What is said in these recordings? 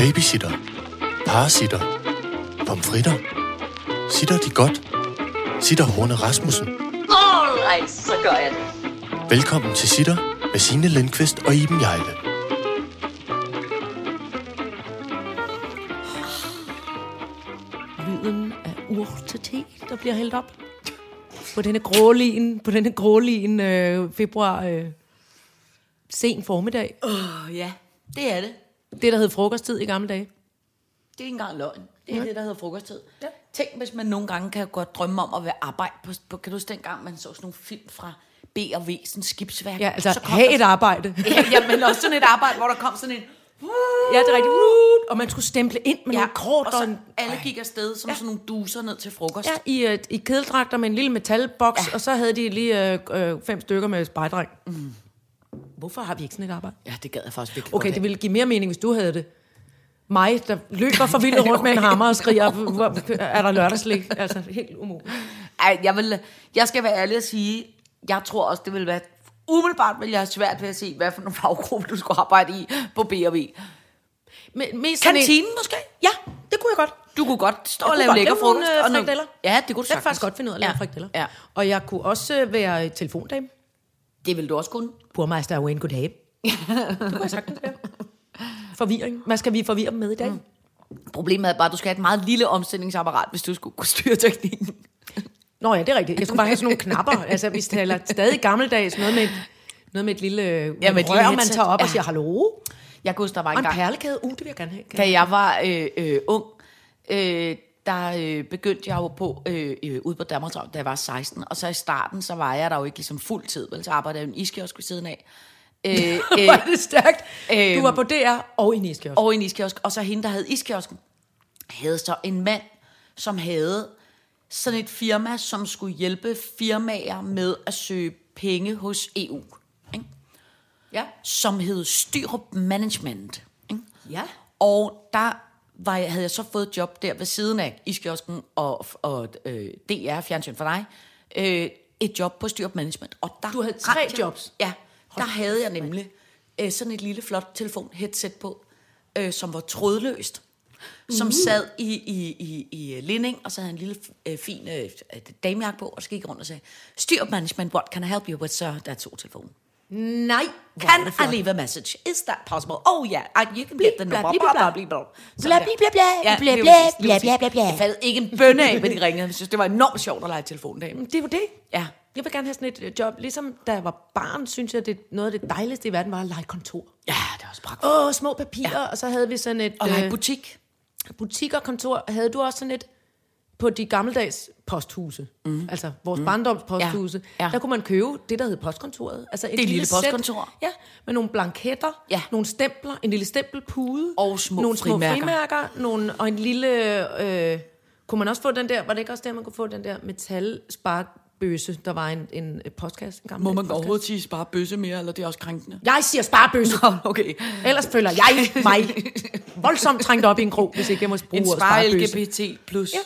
Babysitter. Parasitter. Pomfritter. Sitter de godt? Sitter Horne Rasmussen. Alright, så gør jeg det. Velkommen til Sitter med Signe Lindqvist og Iben Jejle. lyden af urte-te, der bliver hældt op. På denne grålin, på denne grålin øh, februar øh, sen formiddag. Oh, ja, det er det. Det, der hed frokosttid i gamle dage. Det er ikke engang løgn. Det er ja. det, der hedder frokosttid. Ja. Tænk, hvis man nogle gange kan godt drømme om at være arbejde på, på kan du huske dengang, man så sådan nogle film fra B og V, sådan skibsværk. Ja, altså så kom have der et arbejde. ja, ja, men også sådan et arbejde, hvor der kom sådan en... ja, det er rigtigt. Og man skulle stemple ind med ja, nogle kort og og, så en, alle gik afsted som ja. sådan nogle duser ned til frokost. ja, i, øh, i kedeldragter med en lille metalboks, ja. og så havde de lige øh, øh, fem stykker med spejdreng. Mm. Hvorfor har vi ikke sådan et arbejde? ja det gad jeg faktisk virkelig Okay, godt det ville give mere mening, hvis du havde det. Mig, der løber forvildet rundt med en hammer og skriger, "Hvor- er der lørdagslæg? Altså, helt umuligt. Ej, jeg, vil, jeg skal være ærlig og sige, jeg tror også, det vil være... Umiddelbart vil jeg have svært ved at se, hvad for nogle faggruppe, du skulle arbejde i på B&V. Men, mest sådan en- Kantinen måske? Ja, det kunne jeg godt. Du kunne godt stå og kunne lave godt lækker lave nogle, frokost. øh, og nogle- frikadeller. Ja, det kunne du Jeg kan faktisk godt finde ud af at lave ja. frikadeller. Ja, Og jeg kunne også øh, være telefondame. Det vil du også kunne. Burmeister er Wayne Goddag. det kunne jeg sagtens være. Forvirring. Hvad skal vi forvirre dem med i dag? Mm. Problemet er bare, at du skal have et meget lille omstillingsapparat, hvis du skulle kunne styre teknikken. Nå ja, det er rigtigt. Jeg skulle bare have sådan nogle knapper. Altså, vi taler stadig gammeldags. Noget med et, noget med et lille ja, med et et lille rør, man tager op ja. og siger hallo. Jeg kan huske, der var en en gang, perlekæde. Uh, det vil jeg gerne have. Kan da jeg var øh, øh, ung, øh, der øh, begyndte jeg jo på øh, øh, ude på Danmarks da jeg var 16. Og så i starten, så var jeg der jo ikke ligesom fuld tid, vel? Så arbejdede jeg i en iskiosk ved siden af. Øh, Hvor er det stærkt. Øhm, Du var på DR og i Niskiosk. over i en iskiosk. Og så hende, der havde iskiosken, havde så en mand, som havde sådan et firma, som skulle hjælpe firmaer med at søge penge hos EU. Ikke? Ja. Som hed Styrup Management. Ikke? Ja. Og der var jeg, havde jeg så fået et job der ved siden af iskiosken og, og øh, DR, Fjernsyn for dig. Øh, et job på Styrup Management. Og der Du havde tre jeg- jobs? Ja, der havde jeg nemlig øh, sådan et lille flot telefon-headset på, øh, som var trådløst. Som Uh. sad i, i, i, i Linding, og så havde en lille øh, fin øh, damejakke på, og så gik rundt og sagde, Styrup Management, what can I help you with, sir? Der tog telefonen. Nej. Can I leave a message? Is that possible? Oh yeah, I, you can get the number. bla, bla, bla, bla, bla. Bla, bla, bla, bla, bla. Jeg faldt ikke en bønne af, hvad de ringede. Jeg synes, det var enormt sjovt at lege telefondame. Det jo det. Ja. Jeg vil gerne have sådan et øh, job. Ligesom da jeg var barn, synes jeg, det noget af det dejligste i verden var at lege kontor. Ja, det er også pragtfuldt. Åh, små papirer, ja. og så havde vi sådan et... Og lege øh, butik. butik og kontor. Havde du også sådan et på de gammeldags posthuse, mm. altså vores mm. barndoms posthuse, Ja. ja. Der kunne man købe det, der hed postkontoret. Altså et Det lille sæt, postkontor. ja, med nogle blanketter, Ja. nogle stempler, en lille stempelpude, Og små nogle små frimærker. frimærker nogle, og en lille... Øh, kunne man også få den der, var det ikke også der, man kunne få den der metalsparebøsse, der var en, en postkasse? En gammel Må man postkasse? overhovedet sige bare bøsse mere, eller det er også krænkende? Jeg siger sparebøsse. Nå, okay. Ellers føler jeg mig voldsomt trængt op i en krog, hvis ikke jeg må bruge En ordet spare sparebøsse. LGBT plus. Ja.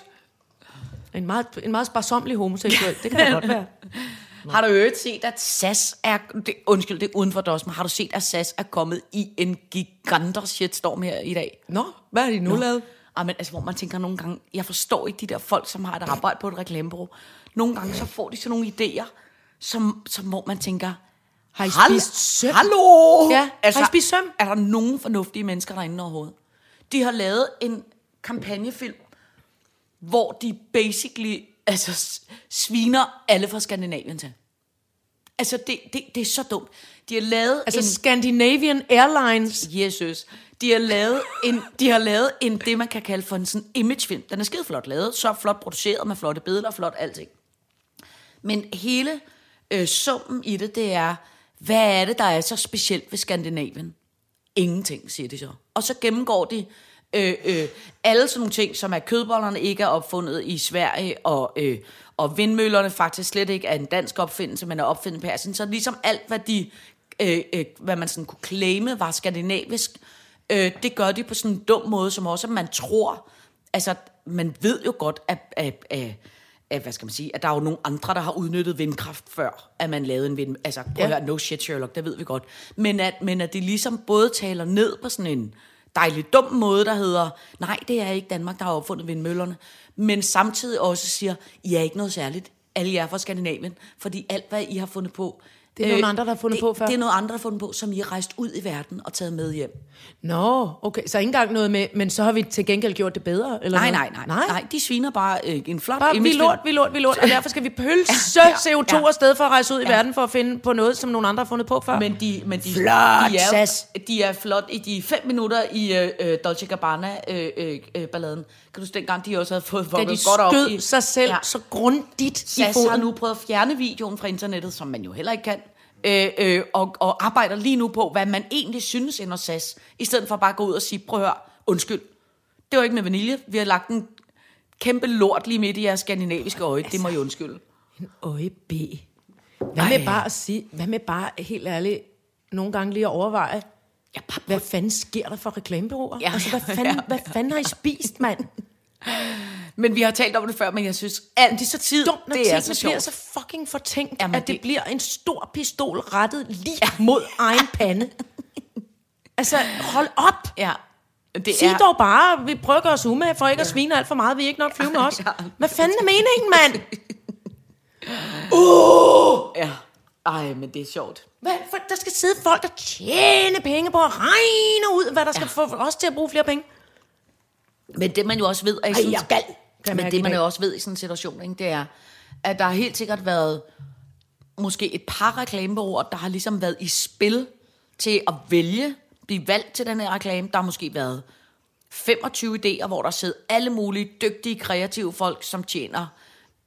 En meget, en meget sparsomlig homoseksuel, det kan da godt være. Har du øvrigt set, at SAS er... Det, undskyld, det er uden for dos, men har du set, at SAS er kommet i en giganter shitstorm her i dag? Nå, hvad har de nu Nå. lavet? Ah, men altså, hvor man tænker nogle gange, jeg forstår ikke de der folk, som har et arbejde på et reklamebureau. Nogle gange så får de sådan nogle idéer, som, som hvor man tænker, Har I "Hal- spist søm? Hallo! Ja, har I spist søm? Er der nogen fornuftige mennesker derinde overhovedet? De har lavet en kampagnefilm, hvor de basically altså, sviner alle fra Skandinavien til. Altså, det, det, det er så dumt. De har lavet Altså en... Scandinavian Airlines. Jesus. De har lavet en, de har lavet en, det man kan kalde for en sådan imagefilm. Den er skide flot lavet, så flot produceret med flotte billeder og flot alting. Men hele øh, summen i det, det er, hvad er det, der er så specielt ved Skandinavien? Ingenting, siger de så. Og så gennemgår de øh, øh, alle sådan nogle ting, som er kødbollerne ikke er opfundet i Sverige, og, øh, og vindmøllerne faktisk slet ikke er en dansk opfindelse, men er opfundet i Persien. Så ligesom alt, hvad de øh, øh, hvad man sådan kunne claime var skandinavisk, øh, det gør de på sådan en dum måde, som også man tror, altså man ved jo godt, at, at, at, at hvad skal man sige, at der er jo nogle andre, der har udnyttet vindkraft før, at man lavede en vind, altså prøv Ja. at høre, no shit Sherlock, det ved vi godt, men at, men at de ligesom både taler ned på sådan en dejligt dum måde, der hedder, nej, det er ikke Danmark, der har opfundet vindmøllerne, men samtidig også siger, I er ikke noget særligt, alle jer fra Skandinavien, fordi alt, hvad I har fundet på, det er nogle andre, der har fundet det, på før. Det er noget andre, der har fundet på, som I har rejst ud i verden og taget med hjem. Nå, okay, så ikke engang noget med, men så har vi til gengæld gjort det bedre? Eller Nej, noget? nej, nej, nej. de sviner bare øh, en flot Bare, vi lort, vi lort, vi lort, og derfor skal vi pølse Ja, CO2 ja. afsted for at rejse ud i Ja. verden for at finde på noget, som nogle andre har fundet på før. Men de, men de, Flot, de, er, jo- de er flot i de fem minutter i øh, øh, Dolce Gabbana-balladen. Øh, øh, balladen. Kan du dengang, de også havde fået vokket godt op skød i... sig selv ja. så grundigt i foden. har nu prøvet at fjerne videoen fra internettet, som man jo heller ikke kan, øh, øh, og, og arbejder lige nu på, hvad man egentlig synes ender SAS, i stedet for bare at gå ud og sige, prøv at høre, undskyld, det var ikke med vanilje, vi har lagt en kæmpe lort lige midt i jeres skandinaviske øje, det må I undskylde. En øje B. Hvad med bare at sige, hvad med bare helt ærligt, nogle gange lige at overveje, Ja, bare hvad fanden sker der for reklamebureauer? Ja, altså, hvad ja, fanden, ja. hvad fanden har I spist, mand? Men vi har talt om det før, men jeg synes altid så tid, Dumt, når det er så bliver sjovt. så fucking fortænkt, Jamen, at det, det- bliver en stor pistol rettet lige mod egen pande. Altså, hold op! Ja, det Sig er, dog bare, vi prøver at gøre os umage for ikke at svine alt for meget, vi er ikke nok flyve med os. Ja. Hvad fanden er meningen, mand? Ja. Ej, men det er sjovt. Hvad, for der skal sidde folk, der tjener penge på at regne ud, hvad der skal ja. få os til at bruge flere penge. Men det man jo også ved, i Ej, sådan- jeg er gal, kan men det man jo også ved i sådan en situation, ikke, det er, at der har helt sikkert været måske et par reklamebureauer, der har ligesom været i spil til at vælge, blive valgt til den her reklame. Der har måske været 25 idéer, hvor der sidder alle mulige dygtige, kreative folk, som tjener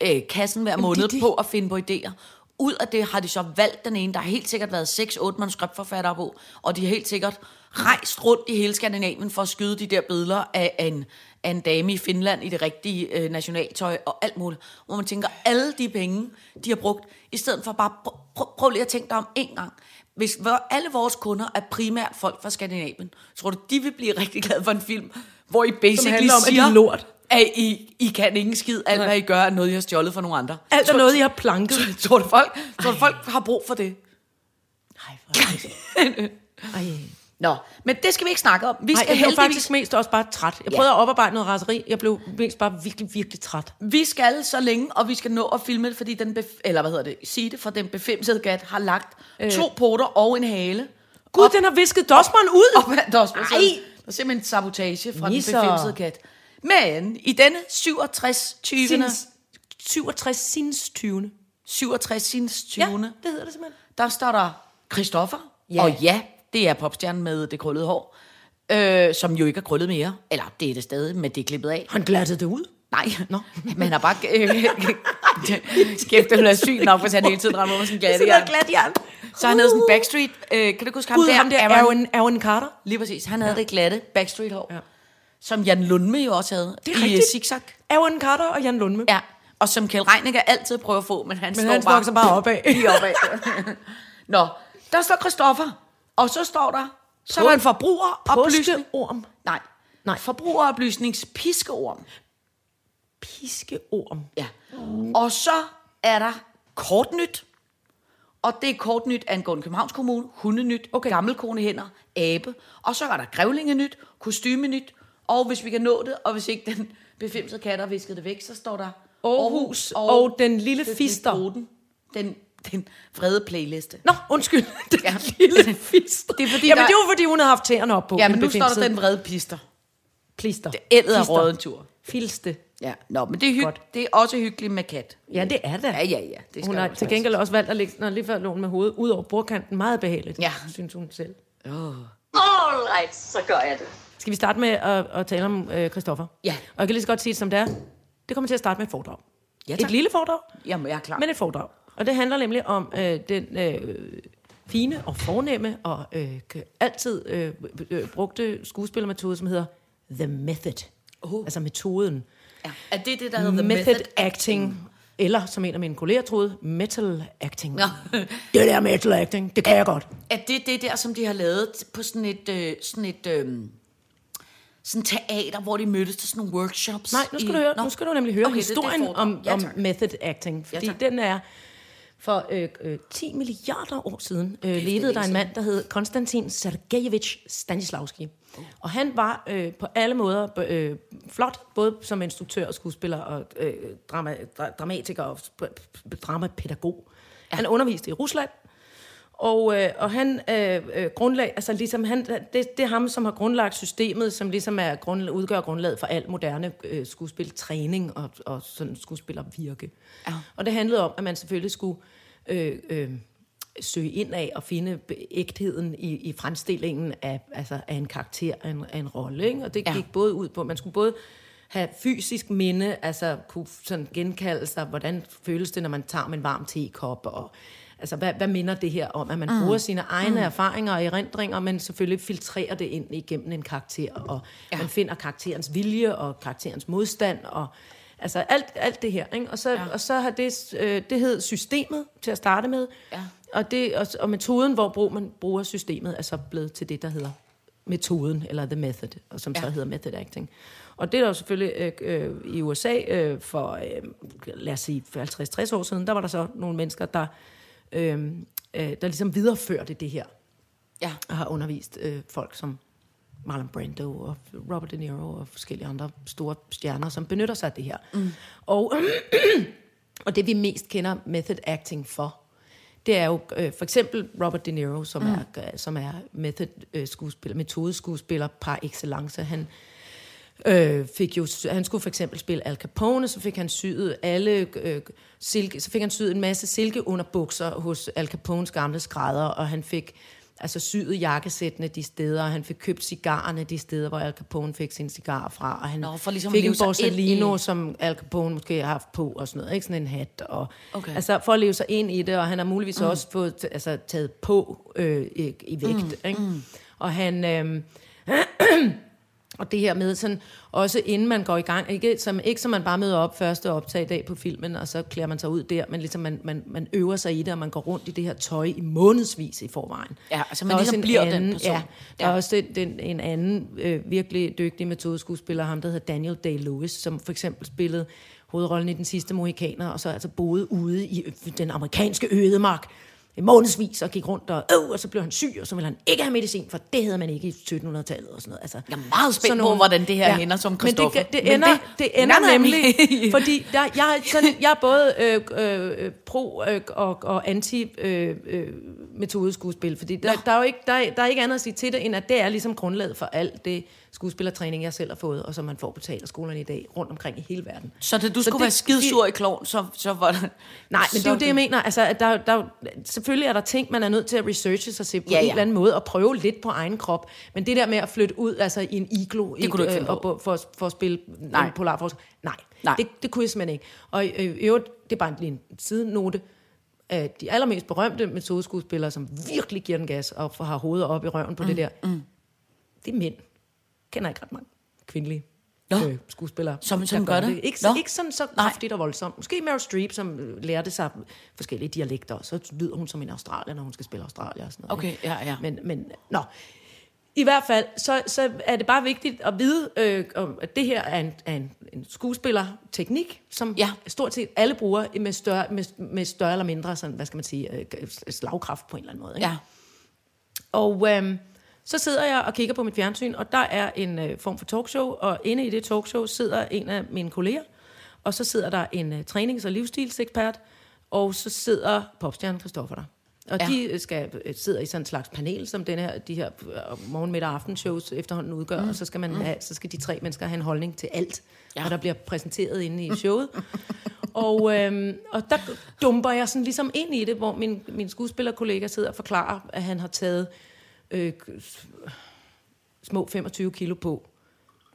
øh, kassen hver måned de- de- på at finde på idéer. Ud af det har de så valgt den ene. Der har helt sikkert været 6-8 manuskriptforfattere på, og de har helt sikkert rejst rundt i hele Skandinavien for at skyde de der billeder af en, af en dame i Finland i det rigtige øh, nationaltøj og alt muligt. Hvor man tænker, alle de penge, de har brugt, i stedet for bare, prøv, prøv, prøv lige at tænke dig om en gang. Hvis alle vores kunder er primært folk fra Skandinavien, tror du, de vil blive rigtig glade for en film, hvor I basically handler om, at de siger, lort. At I, I kan ikke en skid. Alt, hvad I gør, er noget, I har stjålet fra nogle andre. Alt er Tror- noget, I har planket. Tror du, folk, tror du, folk har brug for det? Ej, for Ej. Nå, men det skal vi ikke snakke om. Vi Ej, skal, jeg blev heldigvis, faktisk mest også bare træt. Jeg Ja. prøvede at oparbejde noget raseri. Jeg blev mest bare virkelig, virkelig træt. vi skal så længe, og vi skal nå at filme det, fordi den, bef- eller hvad hedder det, sige det, for den befimsede gat har lagt øh. to poter og en hale. Gud, op, den har visket dosmeren ud! op, der, er også, Ej. der er simpelthen en sabotage fra Nisser. den befimsede kat. Men i denne 67 20. Sinds, 67 sinds 20. 67 sinds 20. Ja, det hedder det simpelthen. Der står der Christoffer. Ja. Og ja, det er popstjernen med det krøllede hår. Øh, som jo ikke er krøllet mere. Eller det er det stadig, men det er klippet af. Han glattede det ud. Nej, Nå. man har bare... Øh, kæft, det er sygt nok, hvis han hele tiden rammer med sådan en glat jern. Så han havde sådan Backstreet... Øh, kan du huske ham Gud, der? ham der, Aaron, Aaron Carter. Lige præcis. Han havde det glatte Backstreet-hår. Ja. Som Jan Lundme jo også havde. Det er I rigtigt. øh, Zigzag. Aaron Carter og Jan Lundme. Ja. Og som Kjell Reinicke altid prøver at få, men han Men står han bare... vokser bare opad. Lige opad. Nå, der står Christoffer. Og så står der... Så er der en forbrugeroplysning. Påskeorm. Nej. Nej. Forbrugeroplysningspiskeorm. Piskeorm. Ja. Og så er der kortnyt. Og det er kortnyt angående Københavns Kommune, hundenyt, okay. gammelkone hænder, abe. Og så er der grævlingenyt, kostymenyt. Og hvis vi kan nå det, og hvis ikke den befimsede kat har visket det væk, så står der Aarhus og den lille det- det- fister. Den, den vrede playliste. Nå, undskyld. Den Ja. lille fister. Det er fordi, Jamen, der- det var fordi, hun havde haft tæerne op på. Ja, men den nu står der den vrede pister. Plister. Ældet er Fister. rådet en tur. Filste. Ja, nå, men det er, Godt. hyg- det er også hyggeligt med kat. Ja, det er det. Ja, ja, ja. Det skal Hun har til gengæld også valgt at lægge, når lige før lå hun med hovedet ud over bordkanten. Meget behageligt, Ja. synes hun selv. Alright, så gør jeg det. Skal vi starte med at, at tale om øh, Christoffer? Ja. Og jeg kan lige så godt sige det som det er. Det kommer til at starte med et foredrag. Ja, et tak. lille foredrag, Jamen, jeg er klar. men et foredrag. Og det handler nemlig om øh, den øh, fine og fornemme og øh, altid øh, øh, brugte skuespillermetode, som hedder The Method. Oh. Altså metoden. Ja. Er det det, der hedder The Method, method acting. Eller, som en af mine kolleger troede, metal acting. Nå. det der metal acting, det kan jeg godt. Er det det der, som de har lavet på sådan et, øh, sådan et øh, sådan teater, hvor de mødtes til sådan nogle workshops? Nej, nu skal, i- du, høre, nu skal du nemlig høre Okay, okay, det det historien om, Ja, om method acting. Fordi tak. den er for øh, øh, 10 milliarder år siden øh, levede der en mand, der hed Konstantin Sergejevich Stanislavski. Og han var øh, på alle måder øh, flot, både som instruktør og skuespiller og øh, drama, dra- dramatiker og dramapædagog. Ja. Han underviste i Rusland, og, øh, og han øh, øh, grundlag, altså ligesom han, det, det er ham, som har grundlagt systemet, som ligesom er grund, udgør grundlaget for al moderne øh, skuespiltræning og, og sådan skuespillervirke. Ja. Og det handlede om, at man selvfølgelig skulle øh, øh, søge ind af og finde ægtheden i, i fremstillingen af, altså af en karakter, af en, af en rolle. Og det Ja. gik både ud på, man skulle både have fysisk minde, altså kunne sådan genkalde sig, hvordan føles det, når man tager med en varm tekop, og altså hvad, hvad minder det her om, at man mm. bruger sine egne mm. erfaringer og erindringer, men selvfølgelig filtrerer det ind igennem en karakter, og ja. man finder karakterens vilje og karakterens modstand, og altså alt, alt det her. Ikke? Og, så, ja. og så har det, øh, det hed systemet til at starte med, Ja. og, det, og, og metoden, hvor brug, man bruger systemet, er så blevet til det, der hedder metoden, eller the method, og som ja. så hedder method acting. Og det er der jo selvfølgelig øh, øh, i USA øh, for, øh, lad os sige, for 50-60 år siden, der var der så nogle mennesker, der, øh, øh, der ligesom videreførte det her, Ja. og har undervist øh, folk som Marlon Brando og Robert De Niro og forskellige andre store stjerner, som benytter sig af det her. Mm. Og, og det vi mest kender method acting for, det er jo øh, for eksempel Robert De Niro, som mm. er, som er method øh, skuespiller, metodeskuespiller par excellence. Han øh, fik jo, han skulle for eksempel spille Al Capone, så fik han syet alle øh, silke, så fik han syet en masse silke under bukser hos Al Capones gamle skrædder, og han fik altså syet jakkesættene de steder, og han fik købt cigarerne de steder, hvor Al Capone fik sine cigarer fra, og han Nå, for ligesom fik en Borsalino, i- som Al Capone måske har haft på, og sådan noget, ikke sådan en hat, og Okay. altså for at leve sig ind i det, og han har muligvis mm. også fået altså, taget på øh, i, i vægt, mm. ikke? Mm. og han... Øh, og det her med sådan, også inden man går i gang, ikke som, ikke som man bare møder op første optag dag på filmen, og så klæder man sig ud der, men ligesom man, man, man øver sig i det, og man går rundt i det her tøj i månedsvis i forvejen. Ja, altså Der man er ligesom bliver den anden, person. Ja, der er Ja. også den, den, en anden øh, virkelig dygtig metodeskuespiller, ham der hedder Daniel Day-Lewis, som for eksempel spillede hovedrollen i Den sidste Mohikaner, og så altså boede ude i den amerikanske ødemark i månedsvis og gik rundt og, øh, og så blev han syg, og så ville han ikke have medicin, for det havde man ikke i 1700-tallet og sådan noget. Altså, Jeg er meget spændt på, hvordan det her ender som Men Christoffer. det, det Men ender, det- det, det ender Nej, nemlig, men- fordi der, jeg, sådan, jeg er både øh, øh, pro øh, og, og anti øh, øh, metodeskuespil, fordi der, der, er jo ikke, der, er, der er ikke andet at sige til det, end at det er ligesom grundlaget for alt det skuespillertræning, jeg selv har fået, og som man får på teaterskolerne i dag, rundt omkring i hele verden. Så da du Så skulle det- være skidsur i klovn, så, så var det... Nej, men det er jo det, jeg mener. Altså, at der, der, selvfølgelig er der ting, man er nødt til at researche sig til på Ja, ja, ja. en eller anden måde, og prøve lidt på egen krop. Men det der med at flytte ud altså, i en iglo Det kunne du ikke finde og, for, for at spille Nej. en polarforsker, nej, Nej. Det, det kunne jeg simpelthen ikke. Og øh, i øvrigt, det er bare lige en sidenote, at de allermest berømte metodeskuespillere, som virkelig giver den gas og har hovedet op i røven på mm, det der, mm. det er mænd. Kender ikke ret mange kvindelige Nå. øh, skuespillere. Som- som gør det? Ikke, Nå. ikke sådan så Nej. kraftigt og voldsomt. Måske Meryl Streep, som øh, lærte sig forskellige dialekter, og så lyder hun som en australier, når hun skal spille Australier og sådan noget. Okay, ja, ja. Men, men nå. I hvert fald, så, så er det bare vigtigt at vide, øh, om, at det her er en, er en, en skuespillerteknik, som Ja. stort set alle bruger med større, med, med større eller mindre sådan, hvad skal man sige, øh, slagkraft på en eller anden måde. Ikke? Ja. Og øhm, så sidder jeg og kigger på mit fjernsyn, og der er en øh, form for talkshow, og inde i det talkshow sidder en af mine kolleger, og så sidder der en øh, trænings- og livsstilsekspert, og så sidder popstjernen Christoffer der. Og Ja. de øh, skal, øh, sidder i sådan en slags panel, som den her, de her øh, morgen, middag og aftenshows efterhånden udgør, mm. og så skal, man have, så skal de tre mennesker have en holdning til alt, Ja. og der bliver præsenteret inde i showet. og, øhm, og der dumper jeg sådan ligesom ind i det, hvor min, min skuespillerkollega sidder og forklarer, at han har taget øh, små 25 kilo på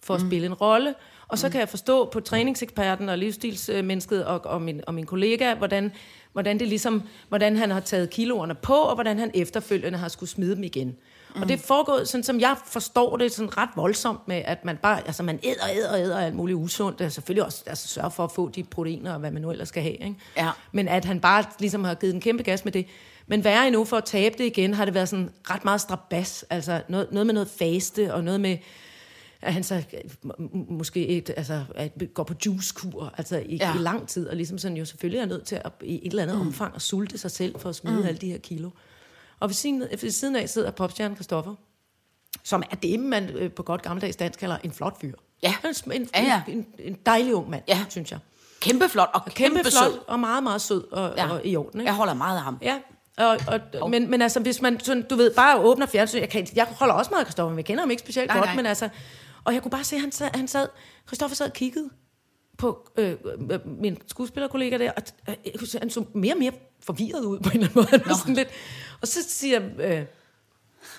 for at mm. spille en rolle. Og så kan jeg forstå på træningseksperten og livsstilsmennesket og, og, min, og min kollega, hvordan, hvordan, det ligesom, hvordan han har taget kiloerne på, og hvordan han efterfølgende har skulle smide dem igen. Mm. Og det er foregået, sådan som jeg forstår det, sådan ret voldsomt med, at man bare, altså man æder, æder, æder alt muligt usundt, og selvfølgelig også altså, sørger for at få de proteiner og hvad man nu ellers skal have. Ikke? Ja. Men at han bare ligesom har givet en kæmpe gas med det. Men værre endnu for at tabe det igen, har det været sådan ret meget strabas. Altså noget, noget med noget faste, og noget med, at han så øh, må- måske et, altså, at går på juicekur altså i, Ja. i lang tid, og ligesom sådan jo selvfølgelig er nødt til at i et eller andet mm. omfang at sulte sig selv for at smide mm. alle de her kilo. Og ved siden, ved siden af sidder popstjernen Christoffer, som er det, man øh, på godt gammeldags dansk kalder en flot fyr. Ja. En, en, Ja, ja. en, en dejlig ung mand, Ja. synes jeg. Kæmpe flot og kæmpe, Kæmpe sød. flot og meget, meget sød og, ja. og i orden. Ikke? Jeg holder meget af ham. Ja, og, og, men, men altså, hvis man, sådan, du ved, bare åbner fjernsyn, jeg, kan, jeg holder også meget af Christoffer, men jeg kender ham ikke specielt Nej, godt, nej. men altså, og jeg kunne bare se, at han sad, han sad Christoffer sad og kiggede på øh, øh, min skuespillerkollega der, og øh, han så mere og mere forvirret ud på en eller anden måde. Han var sådan lidt, og så siger, øh,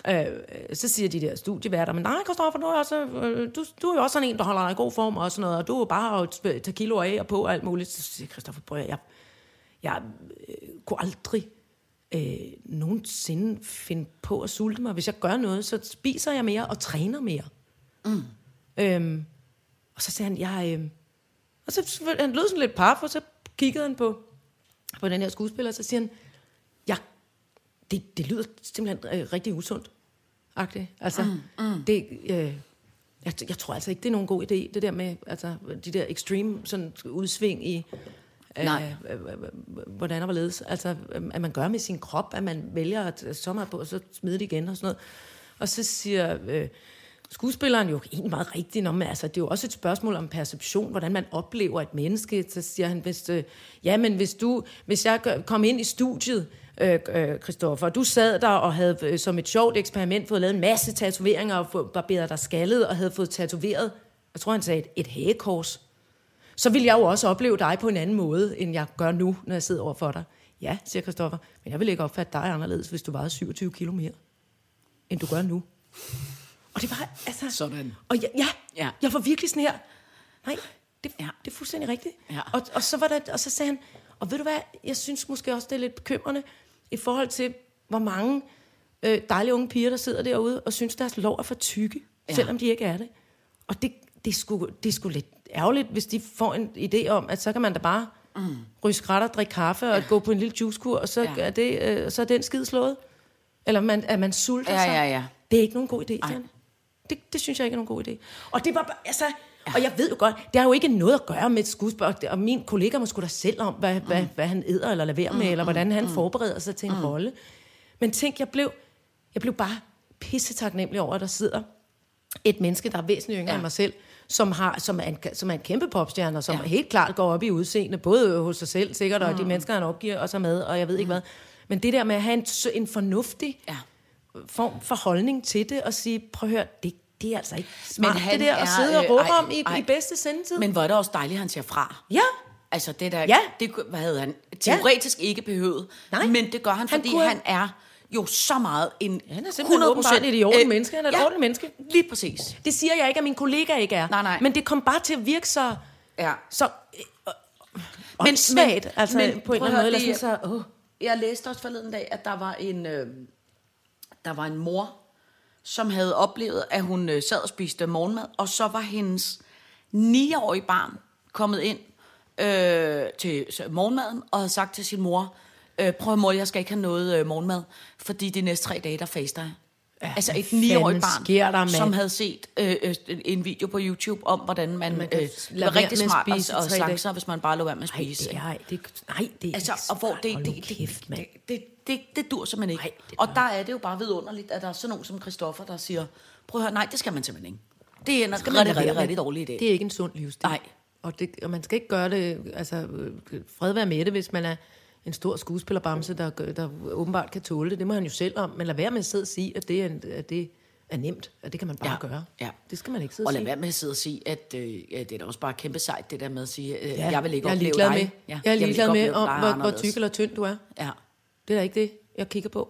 øh, så siger de der studieværter, men nej, Christoffer, du er, også, øh, du, du er jo også sådan en, der holder dig i god form og sådan noget, og du er bare at tage kilo af og på og alt muligt. Så siger Christoffer, prøv at, jeg, jeg øh, kunne aldrig øh, nogensinde finde på at sulte mig. Hvis jeg gør noget, så spiser jeg mere og træner mere. Mm. Øhm, og så sagde han, jeg... Øh, og så han lød sådan lidt paf, og så kiggede han på, på den her skuespiller, og så siger han, ja, det, det lyder simpelthen øh, rigtig usundt. -agtigt. Altså, mm, mm. det... Øh, jeg, jeg tror altså ikke, det er nogen god idé, det der med altså, de der extreme sådan, udsving i, Nej. øh, øh, øh, hvordan og hvorledes. Altså, øh, at man gør med sin krop, at man vælger at øh, sommer på, og så smide det igen og sådan noget. Og så siger øh, skuespilleren jo egentlig meget rigtigt, man, altså, det er jo også et spørgsmål om perception, hvordan man oplever et menneske. Så siger han, hvis, øh, ja, men hvis, du, hvis jeg kom ind i studiet, øh, øh, du sad der og havde øh, som et sjovt eksperiment fået lavet en masse tatoveringer og barberet dig skaldet og havde fået tatoveret, jeg tror han sagde et, et hagekors, så vil jeg jo også opleve dig på en anden måde, end jeg gør nu, når jeg sidder over for dig. Ja, siger Kristoffer, men jeg vil ikke opfatte dig anderledes, hvis du vejede 27 kilo mere, end du gør nu. Og det var, altså... Sådan. Og ja, ja, Ja. jeg var virkelig sådan her. Nej, det, Ja. det er fuldstændig rigtigt. Ja. Og, og, så var der, og så sagde han, og ved du hvad, jeg synes måske også, det er lidt bekymrende, i forhold til, hvor mange øh, dejlige unge piger, der sidder derude, og synes, deres lov er for tykke, Ja. selvom de ikke er det. Og det, det, er sgu, det er sgu lidt ærgerligt, hvis de får en idé om, at så kan man da bare mm. ryge skrætter, drikke kaffe og ja. gå på en lille juicekur, og så, Ja. ja. er, det, øh, så er den skid slået. Eller man, at man sulter Ja, sig. ja, ja. Det er ikke nogen god idé, Ej. Det, det synes jeg ikke er nogen god idé. Og det var altså, og jeg ved jo godt, det har jo ikke noget at gøre med et skuespil, og min kollega må sgu da selv om, hvad, mm. hvad, hvad han æder eller laverer med, eller hvordan han mm. forbereder sig til en mm. rolle. Men tænk, jeg blev, jeg blev bare pisse taknemmelig over, at der sidder et menneske, der er væsentligt yngre Ja. end mig selv, som, har, som, er en, som er en kæmpe popstjerne, og som Ja. helt klart går op i udseende, både hos sig selv sikkert, og de mennesker, han opgiver, og så med, og jeg ved ikke hvad. Men det der med at have en, en fornuftig Ja. Form for holdning til det, og sige, prøv at høre, det, det er altså ikke smart, han det der, at er, sidde og øh, råbe ej, om i, ej. i bedste sendetid. Men hvor er det også dejligt, at han siger fra. ja, Altså det der, Ja. det, hvad havde han teoretisk ikke behøvet, Nej. men det gør han, Han fordi kunne- han er jo så meget en han er simpelthen åbenbart et idiot menneske. Han er et ordentligt menneske. Lige præcis. det siger jeg ikke, at min kollega ikke er. Nej, nej. Men det kom bare til at virke så, Ja. så øh, men, svagt, altså men på en eller at anden måde. Eller sådan, så, åh. Jeg læste også forleden dag, at der var en, øh, der var en mor, som havde oplevet, at hun øh, sad og spiste morgenmad, og så var hendes 9-årige barn kommet ind øh, til morgenmaden, og havde sagt til sin mor, øh, prøv mor, jeg skal ikke have noget øh, morgenmad, fordi de næste tre dage, der faster jeg. Ja, altså et 9-årigt fanden barn, sker der, som havde set øh, øh, en video på YouTube om, hvordan man, Man øh, var rigtig smart og, og dage. sig, hvis man bare lå være med at Nej, spise. det er, det, nej, det er Altså, og hvor det, det, det, det, det, det, det dur simpelthen ikke. Nej, det og der er det jo bare vidunderligt, at der er sådan nogen som Christoffer, der siger, prøv at høre, nej, det skal man simpelthen ikke. Det er en rigtig, rigtig, rigtig med. dårlig idé. Det er ikke en sund livsstil. Nej. Og, det, og man skal ikke gøre det, altså øh, fred være med det, hvis man er en stor skuespillerbamse, der, der åbenbart kan tåle det. Det må han jo selv om. Men lad være med at sidde og sige, at det er, en, at det er nemt. At det kan man bare Ja, gøre. ja. Det skal man ikke sidde Og og lad sige. være med at sidde og sige, at øh, ja, det er da også bare kæmpe sejt, det der med at sige, øh, Ja, jeg vil ikke jeg er opleve dig. Med, Ja, jeg er ligeglad med, om, hvor, hvor tyk eller tynd du er. Ja. Det er da ikke det, jeg kigger på.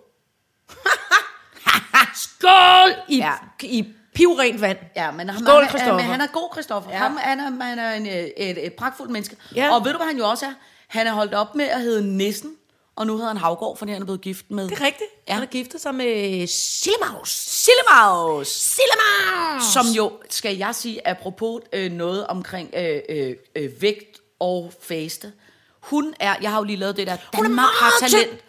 Skål! I, Ja. i pivrent vand. Ja, men han, Skål, han, han, han er god, Christoffer. Ja. Ham, han, er, han er en, øh, et, et pragtfuldt menneske. Ja. Og ved du, hvad han jo også er? Han er holdt op med at hedde Nissen, og nu hedder han Havgård, fordi han er blevet gift med... Det er rigtigt. Ja. Han har giftet sig med Sillemaus. Sillemaus! Sillemaus! Som jo, skal jeg sige, apropos øh, noget omkring øh, øh, øh, vægt og faste. Hun er, jeg har jo lige lavet det der, Hun er Danmark har meget talent.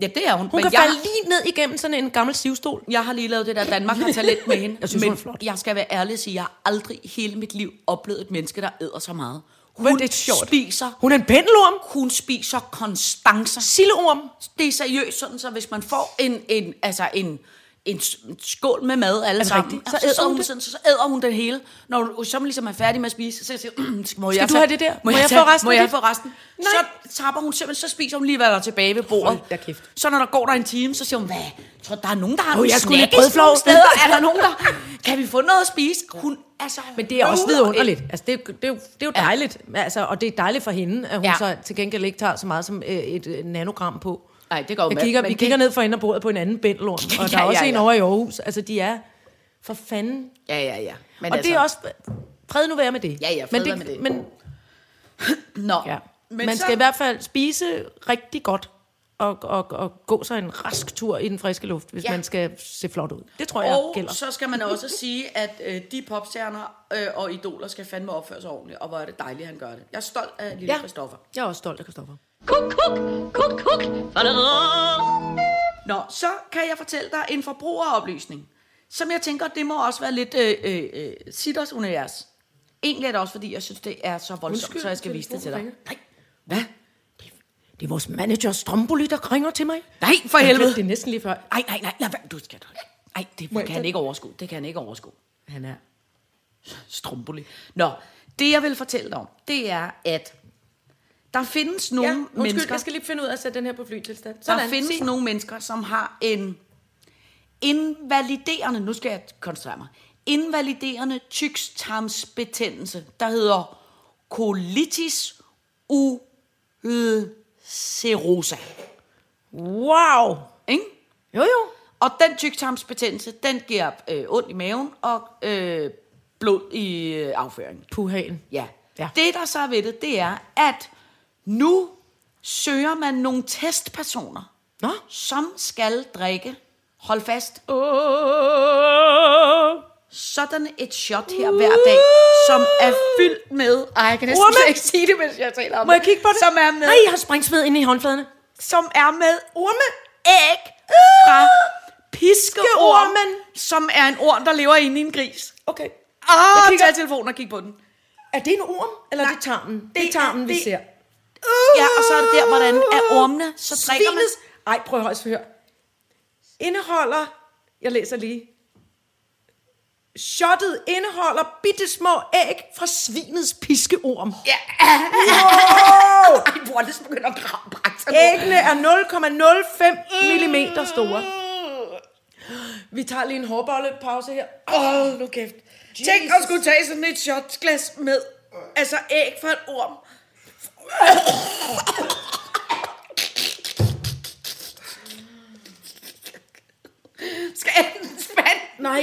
Ja, det er hun. Hun men kan jeg, falde lige ned igennem sådan en gammel sivstol. jeg har lige lavet det der, Danmark har talent med hende. Jeg synes, men hun er flot. jeg skal være ærlig og sige, jeg har aldrig hele mit liv oplevet et menneske, der æder så meget. Hun Men det er sjovt. spiser, Hun er en pendelorm. hun spiser konstancer. Silleorm. Det er seriøst sådan, så hvis man får en, en, altså en, en, skål med mad alle det sammen. Så, æder hun det? så, så æder hun den hele. Når hun så ligesom er færdig med at spise, så siger hun, må Skal jeg du tage- have det der? Må, Må jeg, tage, få resten må jeg det? få resten? Nej. Så tapper hun simpelthen, så spiser hun lige, hvad der er tilbage ved bordet. Hold kæft. Så når der går der en time, så siger hun, hvad? Tror, der er nogen, der har Åh, nogle jeg skulle brødflov. nogle steder. Er der nogen, der... Kan vi få noget at spise? Hun er så Men det er også vidunderligt. Altså, det, det, er jo, det er jo dejligt. Altså, og det er dejligt for hende, at hun Ja. ja. så til gengæld ikke tager så meget som øh, et øh, nanogram på. Nej, det går jo jeg kigger, Vi det- kigger ned for enden af bordet på en anden bændelorm, og der Ja, er også ja, en ja. over i Aarhus. Altså, de er for fanden. Ja, ja, ja. Men og det er også... Fred nu være med det. Ja, ja, fred men være med det. Men, Nå, ja. men Man så, skal i hvert fald spise rigtig godt og, og, og gå sig en rask tur i den friske luft, hvis Ja. ja. man skal se flot ud. Det tror jeg Og gælder. så skal man også sige, at øh, de popstjerner øh, og idoler skal fandme opføre sig ordentligt, og hvor er det dejligt, han gør det. Jeg er stolt af lille ja. Ja. Christoffer. Jeg er også stolt af Christoffer. Kuk, kuk, kuk, kuk. Nå, så kan jeg fortælle dig en forbrugeroplysning, som jeg tænker, det må også være lidt øh, øh, øh, Sitters univers. Egentlig er det også, fordi jeg synes, det er så voldsomt, Undskyld, så jeg skal vise det til dig. Nej, hvad? Det er vores manager Stromboli, der ringer til mig. Nej, for helvede. Det er næsten lige før. Nej, nej, nej, lad være. Du skal... Nej, det kan han ikke overskue. Det kan han ikke overskue. Han er... Stromboli. Nå, det jeg vil fortælle dig om, det er, at der findes nogle Ja, undskyld, mennesker... jeg skal lige finde ud af at sætte den her på flytilstand. Der Sådan, findes sig. nogle mennesker, som har en invaliderende, nu skal jeg koncentrere mig, invaliderende tykstarmsbetændelse, der hedder colitis ulcerosa. Wow! Ikke? Jo, jo. Og den tyktarmsbetændelse, den giver øh, ondt i maven og øh, blod i øh, afføringen. Puhagen. Ja. Ja. Det, der så er ved det, det er, at nu søger man nogle testpersoner, Nå. som skal drikke, hold fast, sådan et shot her hver dag, som er fyldt med... Ej, jeg kan næsten slet ikke sige det, mens jeg taler om Må jeg kigge på det? Som er med, Nej, jeg har springsved inde i håndfladerne. som er med orme, æg fra piskeormen, Piskeormen. som er en orm, der lever inde i en gris. Okay. Åh, kigger- tag telefonen og kig på den. Er det en orm, eller er det tarmen? Det er tarmen, vi det- ser. Ja, og så er det der, hvordan er ormene, så drikker man... Svinets... Ej, prøv at høre. Indeholder... Jeg læser lige. Shottet indeholder bitte små æg fra svinets piskeorm. Ja. Wow! Ej, hvor er det så begyndt at nu. Æggene er 0,05 mm store. Vi tager lige en hårbollepause her. Åh, nu kæft. Tænk at skulle tage sådan et shotglas med, altså æg fra en orm. Skal jeg den spand? Nej.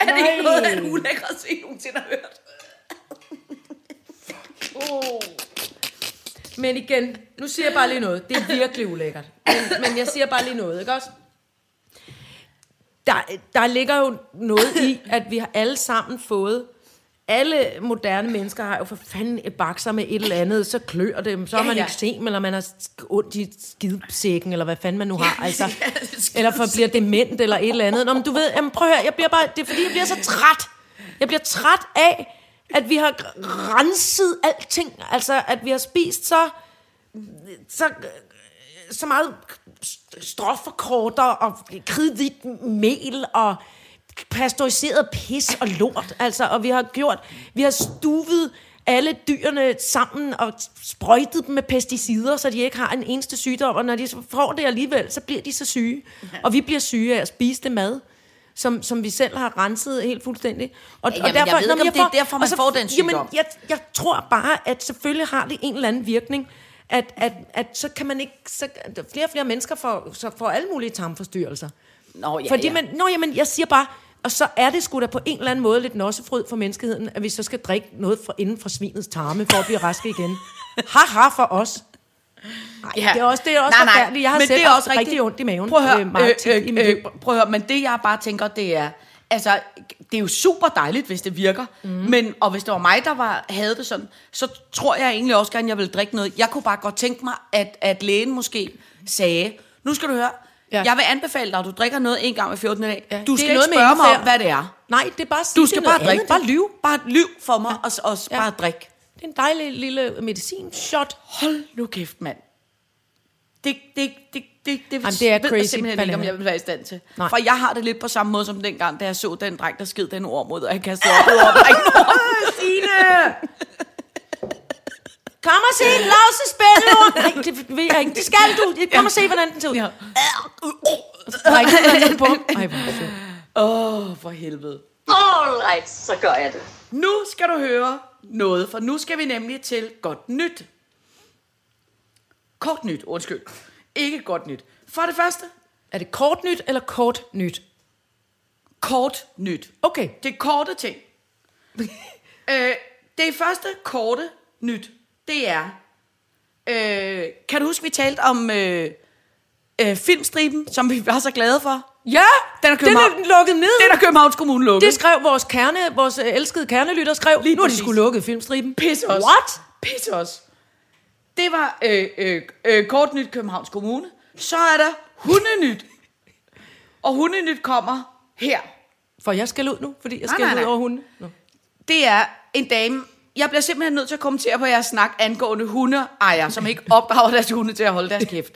Er det Nej. ikke noget, at ulækker se nogensinde har hørt? Men igen, nu siger jeg bare lige noget. Det er virkelig ulækkert. Men, men jeg siger bare lige noget, ikke også? Der, der ligger jo noget i, at vi har alle sammen fået... Alle moderne mennesker har jo for fanden et bakser med et eller andet, så klør det, så har Ja, man ja. eksem, eller man har ondt i skidesækken, eller hvad fanden man nu har, altså. Ja, Eller for bliver dement, eller et eller andet. Nå, men du ved, jamen, prøv at høre, jeg bliver bare, det er fordi, jeg bliver så træt. Jeg bliver træt af, at vi har renset alting, altså, at vi har spist så så, så meget stofferkorter og kridhvidt mel og pasteuriseret pis og lort. Altså, og vi har gjort, vi har stuvet alle dyrene sammen og sprøjtet dem med pesticider, så de ikke har en eneste sygdom, og når de får det alligevel, så bliver de så syge. Og vi bliver syge af at spise det mad, som, som vi selv har renset helt fuldstændig. Og, Jamen, jeg ved ikke, om det er derfor, og man så- får den sygdom. Jamen, jeg, jeg tror bare, at selvfølgelig har det en eller anden virkning, at, at, at så kan man ikke, så, flere og flere mennesker får, så får alle mulige tarmforstyrrelser. Nå, ja, Fordi ja. man, nå, jamen, jeg siger bare, og så er det sgu da på en eller anden måde lidt nossefryd for menneskeheden, at vi så skal drikke noget fra, inden for svinets tarme, for at blive raske igen. Haha for os. Ej, Ja. det er også, det er også Nej, nej, forfærdeligt. Jeg har men selv det er også rigtig rigtigt. ondt i maven. Prøv at høre, øh, meget i mit liv. prøv at høre, men det jeg bare tænker, det er, altså, det er jo super dejligt, hvis det virker, mm. men, og hvis det var mig, der var, havde det sådan, så tror jeg egentlig også gerne, jeg ville drikke noget. Jeg kunne bare godt tænke mig, at, at lægen måske sagde, nu skal du høre, ja. Ja. jeg vil anfale dig, at du drikker noget en gang hver 14. dag. Ja, Du skal ikke med spørge mig om, hvad det er. Nej, det er bare Du skal bare drikke, andet. bare lyv, bare lyv for mig, og, og Ja. bare drik. Det er en dejlig lille medicinshot. Hold nu kæft, mand. Det, det, det, det, det, Jamen, det er ved crazy jeg simpelthen ikke, om jeg vil være i stand til. Nej. For jeg har det lidt på samme måde som dengang, da jeg så den dreng, der sked den ord mod, og jeg kastede op og op. Signe! Kom og se Lause spille Nej, det ved jeg ikke. Det skal du. Kom og se, hvordan den ser ud. Ja. Noget på. Ej, hvor. Åh, oh, for helvede. All right, så gør jeg det. Nu skal du høre noget, for nu skal vi nemlig til godt nyt. Kort nyt, undskyld. Ikke godt nyt. For det første, Er det kort nyt eller kort nyt? kort nyt. Okay. Det er korte ting. øh, det første korte nyt, det er... Øh, kan du huske, vi talte om øh, øh, filmstriben, som vi var så glade for? Ja, Den er, den er lukket ned. Den er Københavns Kommune lukket. Det skrev vores kerne, vores øh, elskede kernelytter skrev. Lige nu har de skulle lukke filmstriben. Pisse os. What? Pisse os. Det var øh, øh, øh, kort nyt Københavns Kommune. Så er der hundenyt. Og hundenyt kommer her. For jeg skal ud nu, fordi jeg Nej, skal nej, ud nej. over hunden. Nå. Det er en dame. Jeg bliver simpelthen nødt til at kommentere på jeres snak angående hundeejere, som ikke opdrager deres hunde til at holde deres kæft.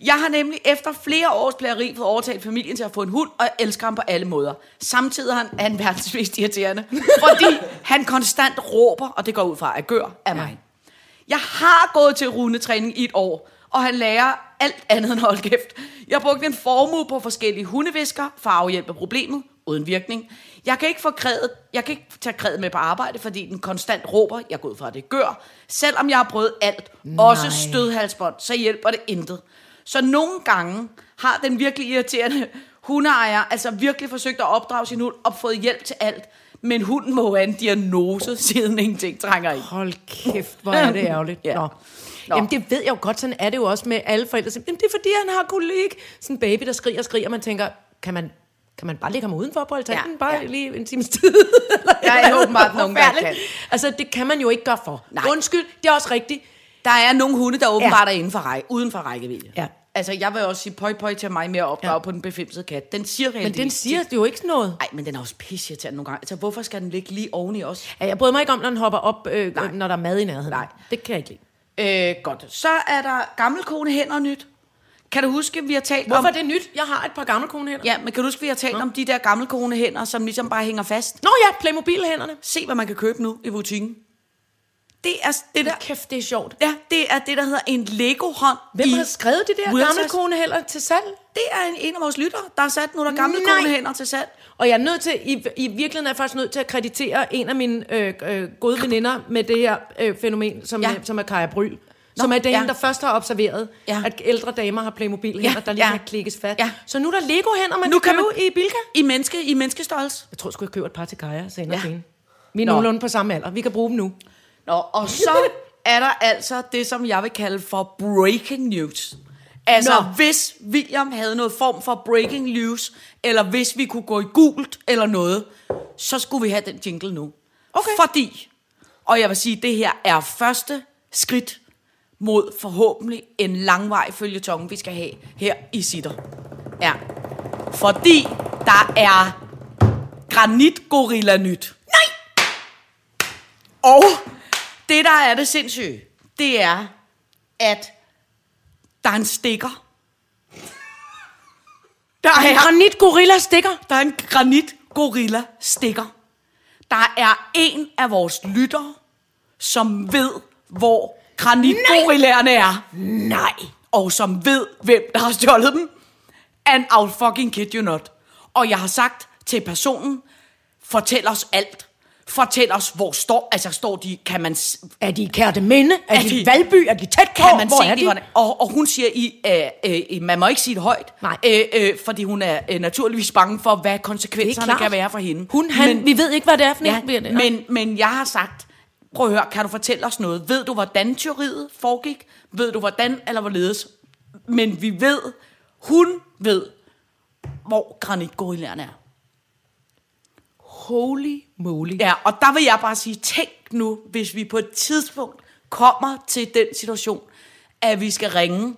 Jeg har nemlig efter flere års plageri fået overtalt familien til at få en hund, og jeg elsker ham på alle måder. Samtidig er han, er han verdens mest irriterende, fordi han konstant råber, og det går ud fra at gør af mig. Jeg har gået til rundetræning i et år, og han lærer alt andet end hold kæft. Jeg har brugt en formue på forskellige hundevisker for at afhjælpe problemet, uden virkning. Jeg kan ikke få krædet, jeg kan ikke tage krædet med på arbejde, fordi den konstant råber, jeg går ud fra, at det gør. Selvom jeg har prøvet alt, Nej. også stødhalsbånd, så hjælper det intet. Så nogle gange har den virkelig irriterende hundeejer altså virkelig forsøgt at opdrage sin hund og fået hjælp til alt. Men hunden må have en diagnose, siden ingenting trænger i. Hold kæft, hvor er det ærgerligt. Ja. Nå. Nå. Jamen det ved jeg jo godt, sådan er det jo også med alle forældre. Jamen det er fordi, han har kolik. Sådan en baby, der skriger og skriger, og man tænker, kan man, kan man bare lægge ham udenfor på altanen? Ja, bare ja. lige en times tid? Der er åbenbart nogen, der kan. Altså det kan man jo ikke gøre for. Nej. Undskyld, det er også rigtigt. Der er nogle hunde, der åbenbart er inden for række, uden for rækkevidde. Ja. Altså, jeg vil også sige pøj pøj til mig med at opdrage ja. på den befimsede kat. Den siger Men den siger jo ikke noget. Nej, men den er også pisse til nogle gange. Altså, hvorfor skal den ligge lige oven i os? Ja, jeg bryder mig ikke om, når den hopper op, øh, Nej. når der er mad i nærheden. Nej. Det kan jeg ikke lide. Øh, godt. Så er der gammelkone hænder nyt. Kan du huske, vi har talt Hvorfor om... er det nyt? Jeg har et par gamle konehænder. Ja, men kan du huske, vi har talt om de der gammelkone hænder, som ligesom bare hænger fast? Nå ja, Playmobil-hænderne. Se, hvad man kan købe nu i butikken. Det er det der... Kæft, det er sjovt. Ja, det er det, der hedder en Lego-hånd. Hvem har skrevet de der gamle konehænder til salg? Det er en, en af vores lyttere, der har sat nogle der gamle Nej. konehænder til salg. Og jeg er nødt til, i, i virkeligheden er jeg faktisk nødt til at kreditere en af mine øh, øh, gode veninder med det her øh, fænomen, som, Ja. ja. som er Kaja Bryl. Som er den, ja. der først har observeret, Ja. at ældre damer har Playmobil-hænder, Ja, ja. der lige ja. kan klikkes fat. Ja. Så nu er der Lego-hænder, man Nu kan kan man- købe i Bilka. I, menneske, i menneskestørrelse. Jeg tror jeg køber et par til Kaja senere Ja. ja. Vi er Nå. nogenlunde på samme alder. Vi kan bruge dem nu. Nå, og så er der altså det, som jeg vil kalde for breaking news. Altså, Nå. hvis William havde noget form for breaking news, eller hvis vi kunne gå i gult eller noget, så skulle vi have den jingle nu. Okay. Fordi, og jeg vil sige, det her er første skridt mod forhåbentlig en langvej følgetong, vi skal have her i Sitter. Ja. Fordi der er granitgorilla nyt. Nej! Og det, der er det sindssyge, det er, at der er en stikker. Der En er, granit gorilla stikker. der er en granitgorilla stikker. Der er en af vores lyttere, som ved, hvor granitgorillaerne er. Nej. Og som ved, hvem der har stjålet dem. And I'll fucking kid you not. Og jeg har sagt til personen, fortæl os alt. Fortæl os, hvor står, altså står de, kan man, Er de i Kærteminde? Er, Er de de- i Valby? Er de tæt på? kan man Hvor se er det, de? hvordan, og, og hun siger, I, øh, øh, man må ikke sige det højt, Nej. Øh, øh, fordi hun er øh, naturligvis bange for, hvad konsekvenserne kan være for hende. Hun, han, men, vi ved ikke, hvad det er for Ja, en. men, men jeg har sagt, prøv at høre, kan du fortælle os noget? Ved du, hvordan teoriet foregik? Ved du, hvordan eller hvorledes? Men vi ved, hun ved, hvor granitgorillaerne er. Holy moly. Ja, og der vil jeg bare sige, tænk nu, hvis vi på et tidspunkt kommer til den situation, at vi skal ringe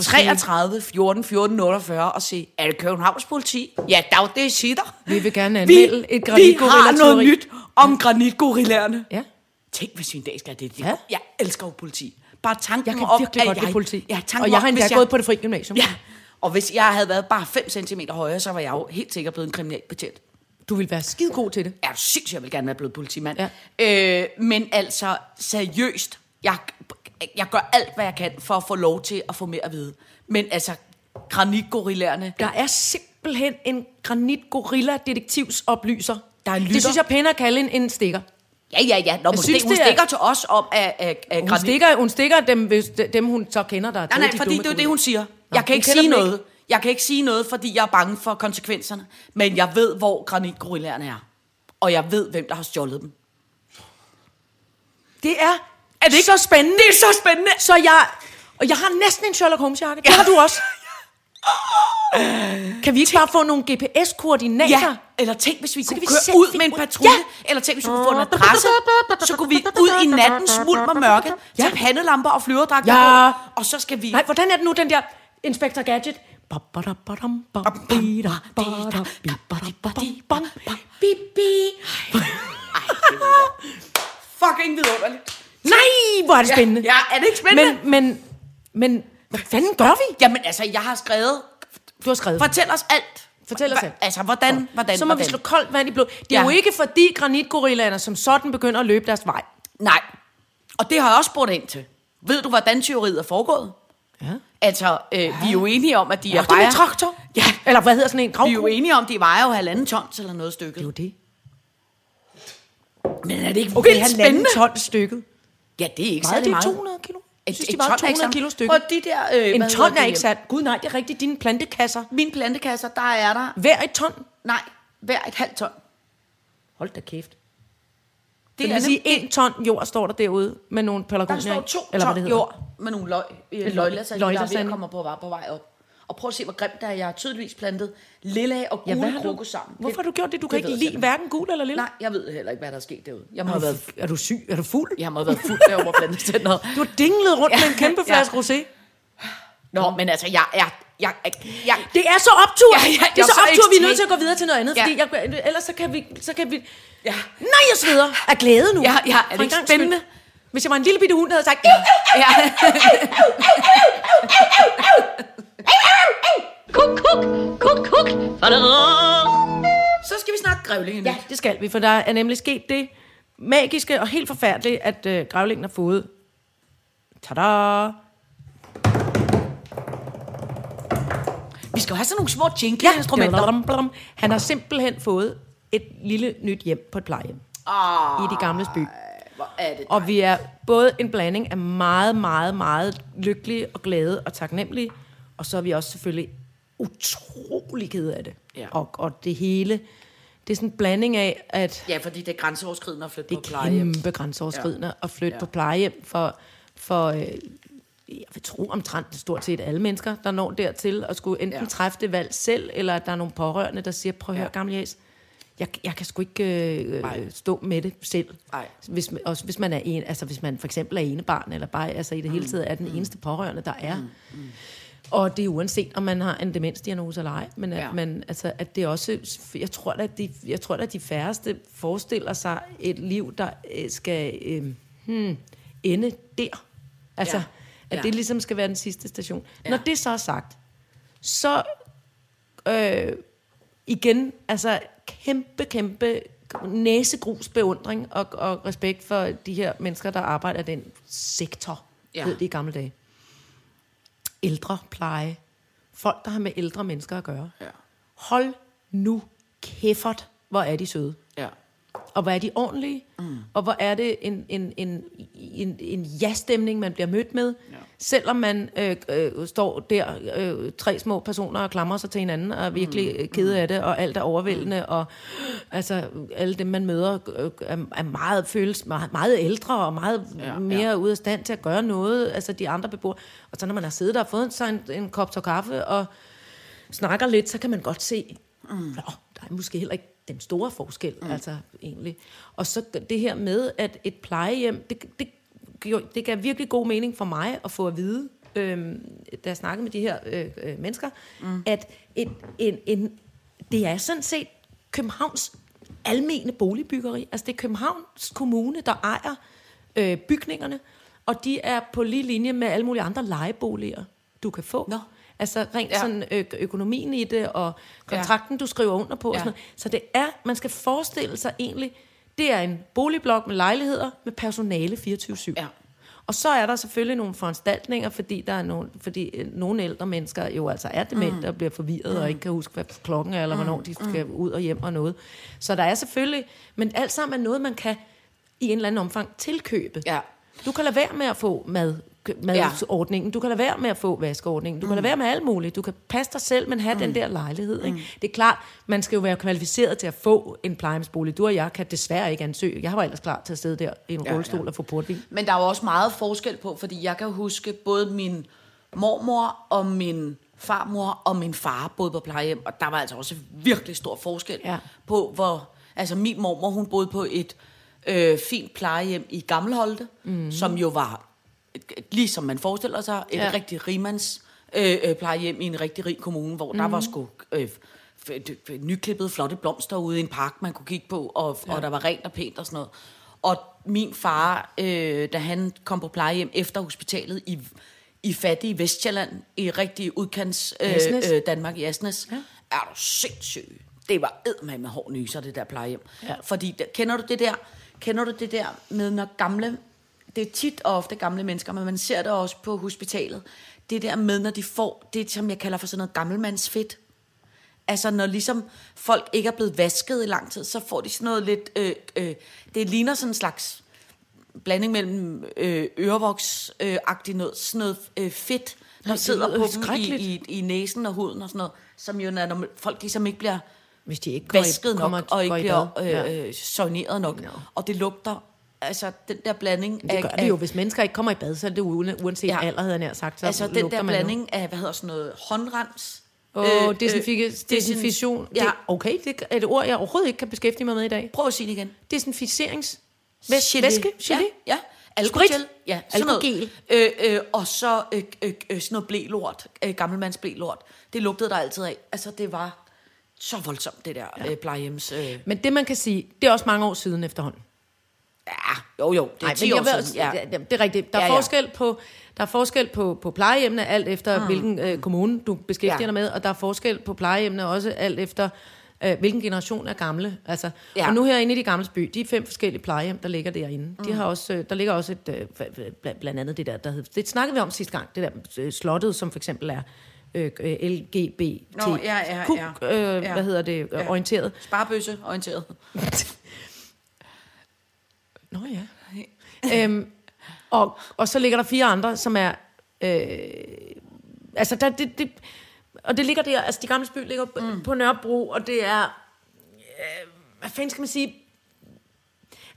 33 14 14 48 og sige, er det Københavns politi? Ja, der er jo det, sitter. Vi vil gerne anmelde vi, et Vi har noget nyt om granitgorillaerne. Ja. Tænk, hvis vi en dag skal det. det Ja. Jeg elsker jo politi. bare tanken Jeg kan om, virkelig at godt jeg, lide politi. Ja, tanken og jeg har endda gået på det fri gymnasium. Ja, og hvis jeg havde været bare 5 cm højere, så var jeg jo helt sikkert blevet en kriminalbetjent. Du vil være skide god til det. Er du sindssygt, jeg vil gerne være blevet politimand. Ja. Øh, men altså, seriøst, jeg, jeg gør alt, hvad jeg kan for at få lov til at få mere at vide. Men altså, granitgorillerne, Der er simpelthen en granit-gorilla detektivsoplyser. Der er en Det lytter. synes jeg er pænere at kalde en, en stikker. Ja, ja, ja. Nå, hun, synes, stik, hun er- stikker til os om, at, at, at Hun stikker, hun stikker dem, hvis, dem, hun så kender, der er Nej, nej, fordi det er det, hun siger. Jeg kan ikke sige noget. Jeg kan ikke sige noget, fordi jeg er bange for konsekvenserne. Men jeg ved, hvor granitgorillaerne er. Og jeg ved, hvem der har stjålet dem. Det er, er det ikke så spændende? Det er så spændende! Så jeg, og jeg har næsten en Sherlock Holmes-jakke. Det har du også. Kan vi ikke bare få nogle GPS-koordinater? Ja, eller tænk, hvis vi kunne kan vi køre ud med en patrulje. Ja. Eller tænk, hvis vi kunne få en adresse. Så kunne vi ud i nattens mulm og mørke, tage pandelamper og flyverdragter Ja. på. Og så skal vi... Nej, hvordan er det nu, den der Inspector Gadget? Fucking vidunderligt. Nej, hvor er det spændende. Ja, er det ikke spændende? Men, men, men, hvad fanden gør vi? Jamen altså, jeg har skrevet... Du har skrevet. Fortæl os alt. Fortæl os alt. Altså, hvordan, hvordan, Så må hvordan? vi slå koldt vand i blod. Det er Ja. jo ikke fordi granitgorillaerne som sådan begynder at løbe deres vej. Nej. Og det har jeg også spurgt ind til. Ved du, hvordan tyveriet er foregået? Ja. Altså, øh, vi er jo enige om, at de er Ja, med vejer... traktor. Ja, Eller hvad hedder sådan en vi er jo gravko? enige om, de vejer jo halvanden tons eller noget stykket. Det er jo det. Men er det ikke Okay, vildt halvanden spændende? ton stykket. Ja, det er ikke Meget det meget. 200 kilo? Jeg synes, et de var ton er 200 ikke kilo sandt. stykket. Og de der... Øh, En ton er det? ikke sandt. Gud nej, det er rigtigt. Dine plantekasser. Mine plantekasser, der er der... Hver et ton. Nej, hver et halvt ton. Hold da kæft. Det, Det vil sige, en ton jord står der derude med nogle Der pelargonier står i, to eller hvad det ton hedder. jord med nogle løg, øh, løg- løglasande, der er ved løglasande. at komme på vej, på vej op. Og prøv at se, hvor grimt der er. Jeg har tydeligvis plantet lilla og Ja, gule ja, krokus sammen. Hvorfor har du gjort det? Du det kan ikke jeg lide simpelthen hverken gul eller lille. Nej, jeg ved heller ikke, hvad der er sket derude. Jeg må Er have været, er du syg? Er du fuld? jeg må have været fuld derovre på plantecenteret. Du har dinglet rundt med en kæmpe Ja. flaske rosé. Nå, men altså, jeg er... Jeg, jeg, jeg, Det er så optur. Ja, ja, det er jeg så er så optur, vi er nødt til at gå videre til noget andet. Ja. Fordi jeg, ellers så kan vi... Så kan vi Ja. Nej, jeg sveder af glæde nu. Ja, ja, er det ikke spændende? skyld. Hvis jeg var en lille bitte hund, havde sagt... ja. Kuk, kuk, kuk, kuk. Så skal vi snakke grævlinge Ja, det skal vi, for der er nemlig sket det magiske og helt forfærdelige, at øh, grævlingen har fået... Tada! Vi skal jo have sådan nogle små jingle-instrumenter. Blam. Han har simpelthen fået et lille nyt hjem på et plejehjem. Ah, I de gamle by. hvor er det Og vi er både en blanding af meget, meget, meget lykkelige og glade og taknemmelige, og så er vi også selvfølgelig utrolig kede af det. Ja. Og, og det hele, det er sådan en blanding af, at Ja, fordi det er grænseoverskridende at flytte det på er plejehjem. kæmpe grænseoverskridende ja. at flytte Ja. på plejehjem for, for øh, jeg vil tro omtrent stort set alle mennesker, der når dertil at skulle enten Ja. træffe det valg selv, eller at der er nogle pårørende, der siger, prøv at høre, Ja. gamle jæs, jeg, jeg kan sgu ikke øh, øh, stå med det selv. Nej. Hvis, man- også hvis man er en, altså hvis man for eksempel er ene barn, eller bare altså i det hele taget er den eneste pårørende, der er. Og det er uanset, om man har en demensdiagnose eller ej. Men, Ja. ja. men altså, at det også... Jeg tror, at de, jeg tror, at de færreste forestiller sig et liv, der øh, skal øh, hmm, ende der. Altså, Ja. at Ja. det ligesom skal være den sidste station. Ja. Når det så er sagt, så øh, igen, altså kæmpe, kæmpe næsegrus beundring og, og respekt for de her mennesker, der arbejder i den sektor, ja. hed det i gamle dage. Ældrepleje. Folk, der har med ældre mennesker at gøre. Ja. Hold nu kæffert, hvor er de søde. Og hvor er de ordentlige, mm. og hvor er det en, en, en, en, en ja-stemning, man bliver mødt med, ja. selvom man øh, øh, står der, øh, tre små personer og klamrer sig til hinanden, og er virkelig mm. kede af det, og alt er overvældende, og altså, alle dem, man møder, øh, er, er meget, føles meget, meget ældre, og meget Ja, mere ja. ude af stand til at gøre noget, altså de andre beboere. Og så når man har siddet der og fået sig en, en kop til kaffe, og snakker lidt, så kan man godt se, mm. Nå, der er måske heller ikke den store forskel, mm. altså egentlig. Og så det her med, at et plejehjem, det, det, det gav virkelig god mening for mig at få at vide, øhm, da jeg snakkede med de her øh, øh, mennesker, mm. at et, en, en, det er sådan set Københavns almene boligbyggeri. Altså det er Københavns Kommune, der ejer øh, bygningerne, og de er på lige linje med alle mulige andre lejeboliger, du kan få. Nå. Altså rent Ja. sådan ø- økonomien i det, og kontrakten, ja. du skriver under på. Og Ja. sådan noget. Så det er, man skal forestille sig egentlig, det er en boligblok med lejligheder med personale 24-7. Ja. Og så er der selvfølgelig nogle foranstaltninger, fordi der er nogle, fordi nogle ældre mennesker jo altså er demente mm. og bliver forvirret mm. og ikke kan huske, hvad klokken er, eller mm. hvornår de skal ud og hjem og noget. Så der er selvfølgelig, men alt sammen er noget, man kan i en eller anden omfang tilkøbe. Ja. Du kan lade være med at få mad, madordningen, du kan lade være med at få vaskeordningen, du kan lade være med alt muligt, du kan passe dig selv, men have mm. den der lejlighed. Ikke? Det er klart, man skal jo være kvalificeret til at få en plejehjemsbolig. Du og jeg kan desværre ikke ansøge. Jeg var ellers klar til at sidde der i en Ja, rullestol ja. og få portvin. Men der er jo også meget forskel på, fordi jeg kan huske både min mormor og min farmor og min far boede på plejehjem, og der var altså også virkelig stor forskel Ja. på, hvor... Altså min mormor, hun boede på et øh, fint plejehjem i Gammelholte, mm. som jo var, ligesom man forestiller sig, et ja. Rigtig rimands øh, øh, plejehjem i en rigtig rig kommune, hvor mm. der var sgu... Øh, nyklippede flotte blomster ude i en park, man kunne kigge på, og, ja. og der var rent og pænt og sådan noget. Og min far, øh, da han kom på plejehjem efter hospitalet i, i fattige Vestjylland, i rigtig udkants øh, øh, Danmark i Asnes, ja. er du sindssyg. Det var eddermame med hård nyser, det der plejehjem. Ja. Fordi, der, kender du det der, kender du det der med, når gamle, det er tit og ofte gamle mennesker, men man ser det også på hospitalet, det der med, når de får det, som jeg kalder for sådan noget gammelmandsfedt. Altså når ligesom folk ikke er blevet vasket i lang tid, så får de sådan noget lidt, øh, øh, det ligner sådan en slags blanding mellem øh, ørevoks-agtigt noget, sådan noget øh, fedt, der Nej, sidder på dem i, i, i næsen og huden og sådan noget, som jo, når folk ligesom ikke bliver Hvis de ikke går i- vasket nok, kommer- og ikke i bliver øh, Ja. øh, soigneret nok. Nå. Og det lugter, altså den der blanding Det gør det jo. Hvis mennesker ikke kommer i bad, så er det uanset Ja. ja. alder, havde jeg nær sagt. Så altså den der man jo. blanding af, hvad hedder sådan noget, håndrens. Åh, øh, øh, desinfika- desin- desinfikation. Ja. Det, okay, det er et ord, jeg overhovedet ikke kan beskæftige mig med i dag. Prøv at sige det igen. Desinficerings... Gelé. Væske? Gelé? Ja, ja. Alkogel. Sprit? Ja, sådan Alkogel. noget. Øh, øh, og så øh, øh, øh, sådan noget blælort. Øh, gammelmands blælort. Det lugtede der altid af. Altså, det var så voldsomt, det der ja. øh, plejehjems... Øh, Men det, man kan sige, det er også mange år siden efterhånden. Ja, jo jo, det er Nej, 10 men jeg år vil, siden. også- Ja. ja. det er rigtigt. Der er Ja, ja. forskel på der er forskel på, på plejehjemmene, alt efter mm. hvilken øh, kommune du beskæftiger Ja. dig med, og der er forskel på plejehjemmene også alt efter øh, hvilken generation er gamle. Altså, Ja. Og nu herinde i de gamle by, de fem forskellige plejehjem, der ligger derinde, mm. de har også, øh, der ligger også et, øh, bl- blandt andet det der, der hed, det snakkede vi om sidste gang, det der øh, slottet, som for eksempel er øh, øh, LGBT, Nå, ja, ja, ja. øh, Ja. hvad hedder det, Ja. orienteret. Sparebøsse orienteret. Nå ja. øhm, og, og så ligger der fire andre, som er... Øh, altså, der, det, det, og det ligger der... Altså, de gamle by ligger mm. på Nørrebro, og det er... Øh, hvad fanden skal man sige?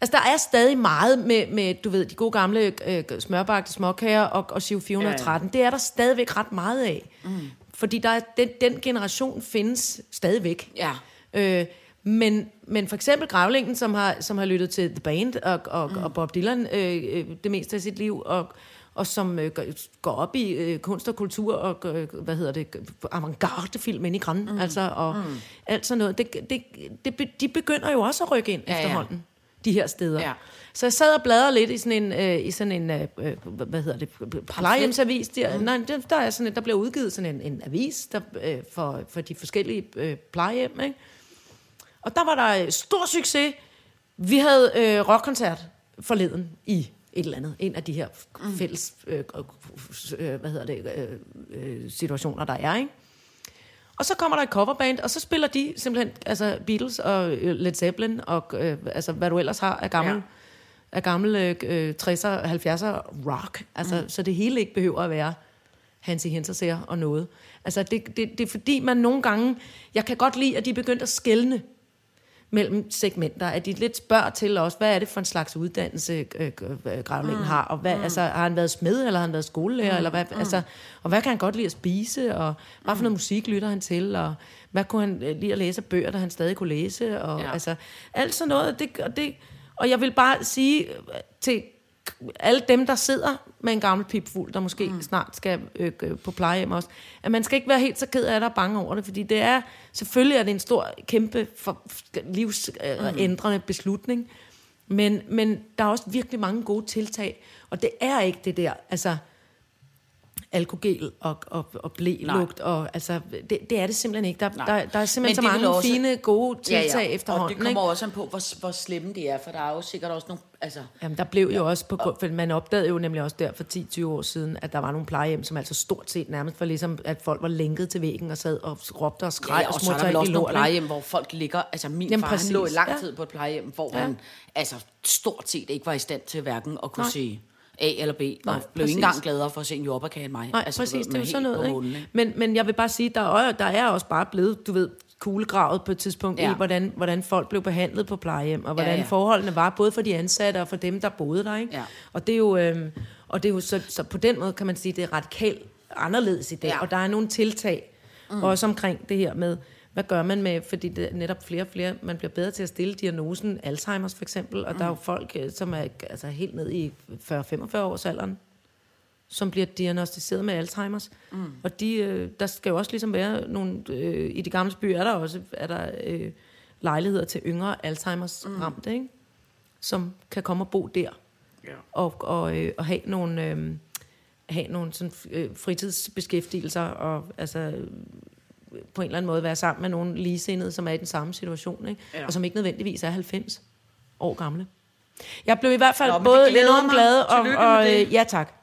Altså, der er stadig meget med, med du ved, de gode gamle øh, smørbagte småkager og, og Siv 413. Ja, ja. Det er der stadigvæk ret meget af. Mm. Fordi der er, den, den generation findes stadigvæk. Ja. Øh, men, men for eksempel Gravlingen, som har, som har lyttet til The Band og, og, mm. og Bob Dylan øh, øh, det meste af sit liv, og, og som øh, går- op i øh, kunst og kultur og øh, hvad hedder det, avantgarde-film ind i græn, mm. altså, og mm. alt sådan noget. Det, det, det, de begynder jo også at rykke ind Ja, ja, ja. efterhånden, de her steder. Ja. Så jeg sad og bladrede lidt i sådan en, øh, i sådan en øh, øh, hvad hedder det, plejehjemsavis. Der, mm. nej, der, der, er sådan, en- der bliver udgivet sådan en, en avis der, øh, for, for de forskellige øh, plejehjem, ikke? Og der var der øh, stor succes. Vi havde øh, rockkoncert forleden i et eller andet. En af de her Mm. fælles øh, øh, hvad hedder det, øh, øh, situationer, der er, ikke? Og så kommer der et coverband, og så spiller de simpelthen altså Beatles og Led Zeppelin, og øh, altså, hvad du ellers har af gammel, Ja. af gammel øh, 60'er, 70'er rock. Altså, mm. Så det hele ikke behøver at være Hansi Hinterseer og noget. Altså, det, det, det er fordi, man nogle gange... Jeg kan godt lide, at de er begyndt at skælne mellem segmenter, at de lidt spørger til også, hvad er det for en slags uddannelse, øh, øh, Gravlingen mm. har, og hvad, mm. altså, har han været smed, eller har han været skolelærer, mm. eller hvad, mm. altså, og hvad kan han godt lide at spise, og hvad for noget musik lytter han til, og hvad kunne han øh, lide at læse af bøger, der han stadig kunne læse, og Ja. ja. altså, alt sådan noget, det, og, det, og jeg vil bare sige øh, til alle dem, der sidder med en gammel pipfugl, der måske mm. snart skal øh, på plejehjem også, at man skal ikke være helt så ked af det og bange over det, fordi det er, selvfølgelig er det en stor, kæmpe, for, livsændrende øh, beslutning, Men, men der er også virkelig mange gode tiltag, og det er ikke det der, altså alkogel og, og, og blælugt, og altså, det, det er det simpelthen ikke. Der, Nej. der, der er simpelthen Men så mange også- fine, gode tiltag Og efterhånden. det kommer ikke? også an på, hvor, hvor slemme det er, for der er jo sikkert også nogle... Altså, Jamen, der blev jo også på grund, for man opdagede jo nemlig også der for 10-20 år siden, at der var nogle plejehjem, som altså stort set nærmest var ligesom, at folk var lænket til væggen og sad og råbte og skreg ja, og og så er smurte sig også i nogle lort. ikke? plejehjem, hvor folk ligger... Altså, min Jamen, far, præcis, han lå i lang ja. tid på et plejehjem, hvor Ja. ja. han altså, stort set ikke var i stand til hverken at kunne. Nej. sige A eller B, og Nej, Nej, blev præcis. ikke engang gladere for at se en jordbærkage end mig. Nej, altså, præcis, ved, det er jo sådan noget. Ikke? Men, men jeg vil bare sige, der er, der er også bare blevet, du ved, kuglegravet på et tidspunkt ja. I, hvordan, hvordan folk blev behandlet på plejehjem, og hvordan ja, Ja, forholdene var, både for de ansatte og for dem, der boede der. Ikke? Ja. Og det er jo, øhm, og det er jo så, så på den måde kan man sige, det er radikalt anderledes i dag. Ja. og der er nogle tiltag, mm. også omkring det her med, hvad gør man med, fordi det er netop flere og flere, man bliver bedre til at stille diagnosen, Alzheimer's for eksempel, og mm. der er jo folk, øh, som er altså, helt ned i 40-45 års alderen, som bliver diagnostiseret med Alzheimer's. Mm. Og de, øh, der skal jo også ligesom være nogle... Øh, I de gamle byer er der også er der, øh, lejligheder til yngre Alzheimer's mm. ramte, ikke? som kan komme og bo der. Ja. Og, og, øh, og have nogle, øh, have nogle sådan, øh, fritidsbeskæftigelser og altså, på en eller anden måde være sammen med nogle ligesindede, som er i den samme situation, ikke? Ja. Og som ikke nødvendigvis er 90 år gamle. Jeg blev i hvert fald Nå, både enormt mig. glad, og, og øh, ja tak.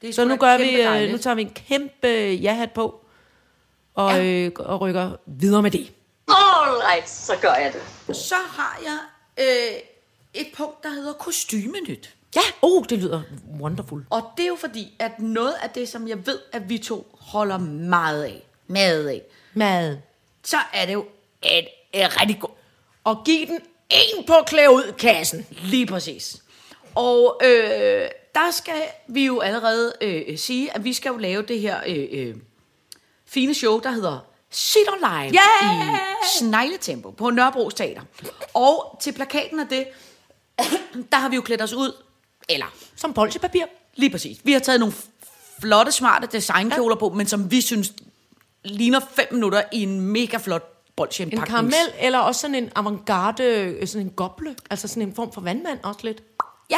Det er Så nu gør vi, øh, dejligt. nu tager vi en kæmpe ja-hat på, og, ja. øh, og rykker videre med det. Alright, så gør jeg det. Så har jeg øh, et punkt, der hedder kostymenyt. Ja, oh, det lyder wonderful. Og det er jo fordi, at noget af det, som jeg ved, at vi to holder meget af, meget af, Mad. så er det jo et, et rigtig godt. Og giv den en på klæde ud kassen. Lige præcis. Og øh, der skal vi jo allerede øh, sige, at vi skal jo lave det her øh, øh, fine show, der hedder Sitter Live Yeah! i Snegletempo på Nørrebro Teater. Og til plakaten af det, der har vi jo klædt os ud, eller Som bolsjepapir. Lige præcis. Vi har taget nogle flotte, smarte designkjoler på, men som vi synes ligner fem minutter i en mega flot En bolsjeindpakning. karamel, eller også sådan en avantgarde, øh, sådan en goble. Altså sådan en form for vandmand også lidt. Ja.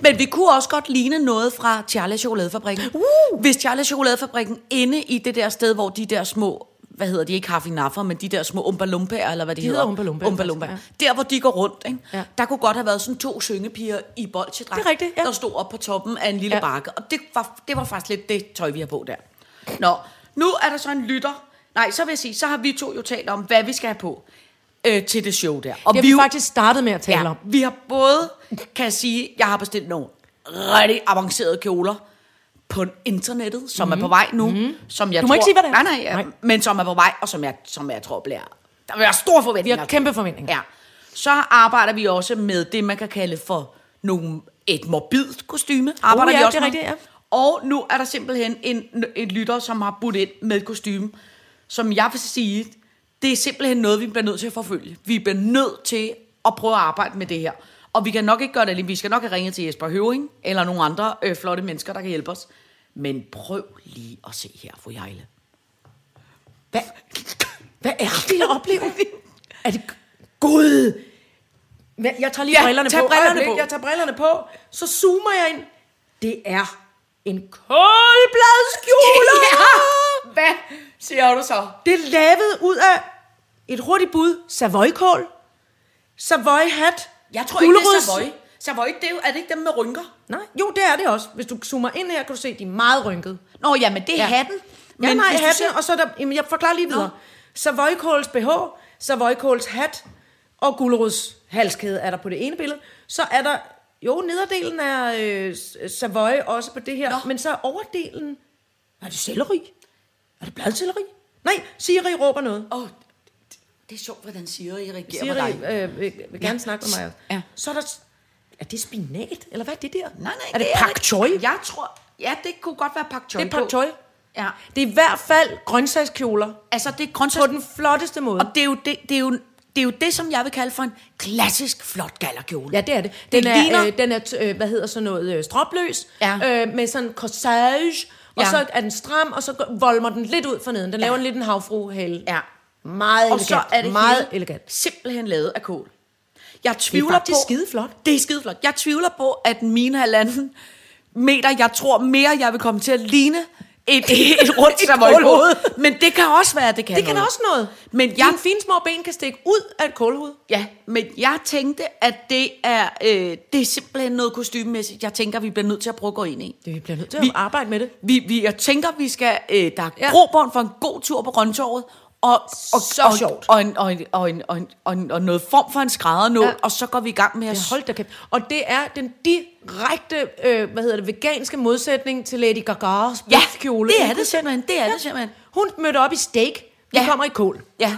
Men vi kunne også godt ligne noget fra Charles Chokoladefabrikken. Uh! Hvis Charles Chokoladefabrikken inde i det der sted, hvor de der små, hvad hedder de, ikke haffinaffer, men de der små umbalumbaer, eller hvad de, De hedder Umpa-Lumpa, Umbalumpa. faktisk, Der, hvor de går rundt, ikke? Ja. der kunne godt have været sådan to syngepiger i bolsjedragt, Det er rigtigt, ja. der stod op på toppen af en lille Ja. ja. bakke. Og det var, det var faktisk lidt det tøj, vi har på der. Nå, nu er der så en lytter. Nej, så vil jeg sige, så har vi to jo talt om, hvad vi skal have på øh, til det show der. Og Det har vi vi faktisk startet med at tale Ja, om. vi har både, kan jeg sige, jeg har bestilt nogle rigtig avancerede kjoler på internettet, som mm-hmm. er på vej nu. Mm-hmm. Som jeg Mhm. Du må tror, ikke sige, hvad det er. Nej, nej, ja, Nej. men som er på vej, og som jeg, som jeg tror bliver... Der vil være store Vi forventninger. har kæmpe forventninger. Ja. Så arbejder vi også med det, man kan kalde for nogle, et morbidt kostyme. Arbejder ja, vi også det er rigtigt, ja. Og nu er der simpelthen en, en lytter, som har budt ind med et kostume, som jeg vil sige, det er simpelthen noget, vi bliver nødt til at forfølge. Vi bliver nødt til at prøve at arbejde med det her. Og vi kan nok ikke gøre det alene. Vi skal nok have ringet til Jesper Høving, eller nogle andre øh, flotte mennesker, der kan hjælpe os. Men prøv lige at se her, fru Jejle. Hvad, hvad er det, jeg oplever? Er det... Gud! Jeg tager lige Ja, brillerne tag på. brillerne på. Jeg tager brillerne på. Så zoomer jeg ind. Det er en koldbladskjole! Ja! Hvad siger du så? Det er lavet ud af et hurtigt bud. Savoykål. Savoy hat. Jeg tror ikke, det er Savoy. Savoy, det er, jo, er det ikke dem med rynker? Nej, jo, det er det også. Hvis du zoomer ind her, kan du se, de er meget rynkede. Nå, ja, men det er Ja. hatten. Men ja, nej, hatten, ser- og så er der, jamen, jeg forklarer lige videre. Savoykåls BH, Savoykåls hat og gulerods halskæde er der på det ene billede. Så er der, jo, nederdelen er øh, Savoy også på det her, Nå. Men så er overdelen, er det selleri? Er det bladselleri? Nej, Siri råber noget. Åh, det, det er sjovt, hvordan Siri reagerer på Siri dig. øh, vil, vil gerne Ja. snakke med mig. Ja. Så er der, er det spinat, eller hvad er det der? Nej, nej, er det, er pak choi? Jeg tror, ja, det kunne godt være pak choi Det er pak choi. Ja. Det er i hvert fald grøntsagskjoler Altså, det er på grøntsags... den flotteste måde. Og det er, jo det, det, er jo, det er jo det, som jeg vil kalde for en klassisk flot gallerkjole. Ja, det er det. Den Det er, ligner- øh, den er øh, hvad hedder sådan noget, øh, stropløs, Ja. øh, med sådan corsage, og Ja. så er den stram, og så volmer den lidt ud for neden. Den Ja. laver en lidt en havfruhale. Ja. Meget Og elegant. så er det meget elegant. simpelthen lavet af kål. Jeg tvivler faktisk på, skideflot. Det er skideflot. Jeg tvivler på, at mine halvanden meter, jeg tror mere, jeg vil komme til at ligne et, et rundt Et Savoy kålhoved. Men det kan også være, at det kan Det kan noget. også noget. Men Dine jeg, fine små ben kan stikke ud af et kålhoved. ja, men jeg tænkte, at det er, øh, det er simpelthen noget kostymemæssigt, jeg tænker, vi bliver nødt til at prøve at gå ind i. Det vi bliver nødt til at Vi- arbejde med det. Vi, vi, jeg tænker, vi skal, øh, der er ja. grobånd for en god tur på Røntorvet, og, og, Så og, sjovt. Og, en, og, en, og, en, og, en, og, en, og noget form for en skræddernål, Ja. ja. og så går vi i gang med at... Ja, hold da kæft. Og det er den direkte, øh, hvad hedder det, veganske modsætning til Lady Gaga's Ja, kjole. det er det simpelthen, det er det simpelthen. Hun mødte op i steak. Vi Ja. kommer i kål. Ja.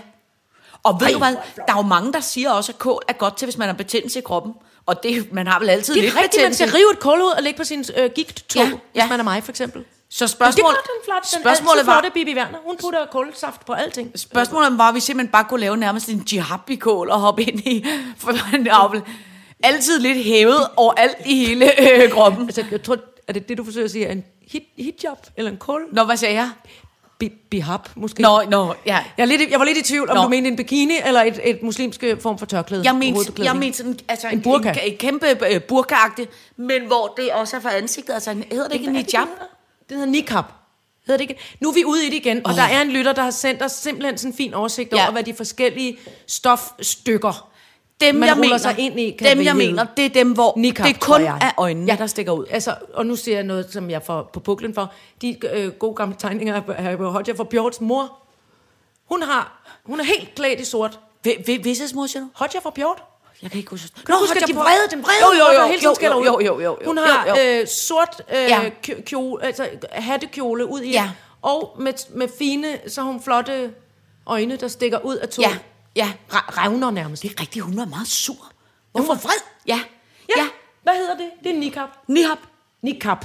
Og ved Ej, du hvad, er det der er jo mange, der siger også, at kål er godt til, hvis man har betændelse i kroppen. Og det, man har vel altid Det er lidt rigtigt, man betændelse. skal rive et kålhoved og lægge på sin øh, gigt-tog, Ja, hvis ja. man er mig, for eksempel. Så spørgsmålet, det den flotte, den spørgsmålet var, flotte Bibi Werner. Hun putter kålsaft på alting. spørgsmålet var, at vi simpelthen bare kunne lave nærmest en jihad-kål og hoppe ind i, for en avl. Altid lidt hævet over alt i hele øh, kroppen. Altså, jeg tror, er det det, du forsøger at sige, en hit, hijab eller en kål? Nå, hvad sagde jeg? Bi, bihab, måske? Nå, nå, ja. Jeg, er lidt, jeg var lidt i tvivl, om Nå. du mente en bikini eller et, et muslimsk form for tørklæde. Jeg mente, jeg mente sådan, altså en, En burka. En, en kæmpe øh, burkaagtig, men hvor det også er for ansigtet. Altså, hedder det ikke en hijab? det? Det hedder niqab. Hedder det ikke? Nu er vi ude i det igen, og Åh. der er en lytter, der har sendt os simpelthen sådan en fin oversigt Ja. over, hvad de forskellige stofstykker, Dem, man jeg mener, sig ind i, kan dem, jeg hedde. mener, det er dem, hvor Niqab, det kun jeg. er øjnene, der stikker ud. Altså, og nu ser jeg noget, som jeg får på puklen for. De øh, gode gamle tegninger af af Hodja for Bjørns mor. Hun har, hun er helt klædt i sort. Visses mor, siger du? Hodja for Bjørn? Jeg kan ikke huske. Kan du huske, at de vrede, den vrede, Jo, jo, jo, hele jo, ud? jo, jo, jo, jo, Hun jo, har jo. Øh, sort øh, Ja. kjole, altså hattekjole ud i, Ja. og med, med fine, så har hun flotte øjne, der stikker ud af to Ja, ja. Revner nærmest. Det er rigtigt, hun var meget sur. Hun var vred. Ja, Ja. ja. Hvad hedder det? Det er niqab. Nihab. Niqab.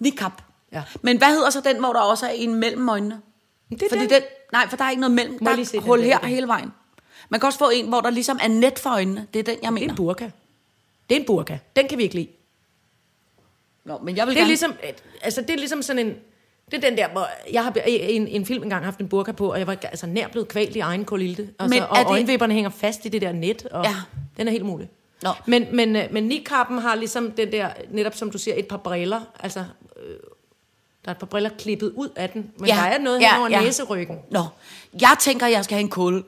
Nikab. Ja. Men hvad hedder så den, hvor der også er en mellem øjnene? Det er Fordi den. den, nej, for der er ikke noget mellem. Må der er den hul her igen? hele vejen. Man kan også få en, hvor der ligesom er net for øjnene. Det er den, jeg Det er mener. en burka. Det er en burka. Den kan vi ikke lide. Nå, men jeg vil Det er gerne... ligesom, altså det er ligesom sådan en, det er den der, hvor jeg har i en, en film engang haft en burka på, og jeg var altså nær blevet kvalt i egen kolilte. Altså, Men og det- øjenvipperne hænger fast i det der net, og Ja. den er helt mulig. Nå. Men, men, øh, men niqaben har ligesom den der, netop som du siger, et par briller, altså øh, der er et par briller klippet ud af den, men Ja, der er noget ja, hen over ja. næseryggen. Nå, jeg tænker, jeg skal have en kål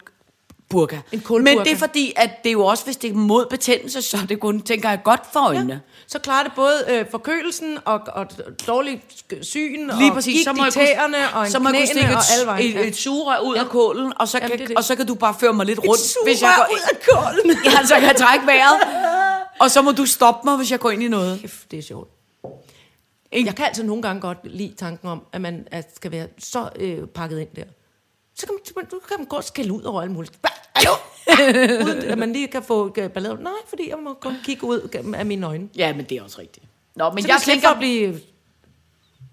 burka. En kålburka. Men det er fordi, at det er jo også, hvis det er mod betændelse, så er det kun, tænker jeg, godt for øjnene. Så klarer det både øh, forkølelsen og, og dårlig syn Lige og præcis. Så må jeg tæerne og en så må jeg kunne stikke knæene og et, et, et sugerør ud af kålen, og så, Jamen, kan, det det. og så kan du bare føre mig lidt rundt. hvis jeg går, ud af kålen. Ja, så kan jeg trække vejret. Og så må du stoppe mig, hvis jeg går ind i noget. Kæft, det er sjovt. Jeg kan altså nogle gange godt lide tanken om, at man at skal være så øh, pakket ind der. Så kan man, så kan man godt skælde ud over alt muligt. Hallo? Uden at man lige kan få øh, ballade. Nej, fordi jeg må kun kigge ud af mine øjne. Ja, men det er også rigtigt. Nå, men Så jeg tænker, at blive...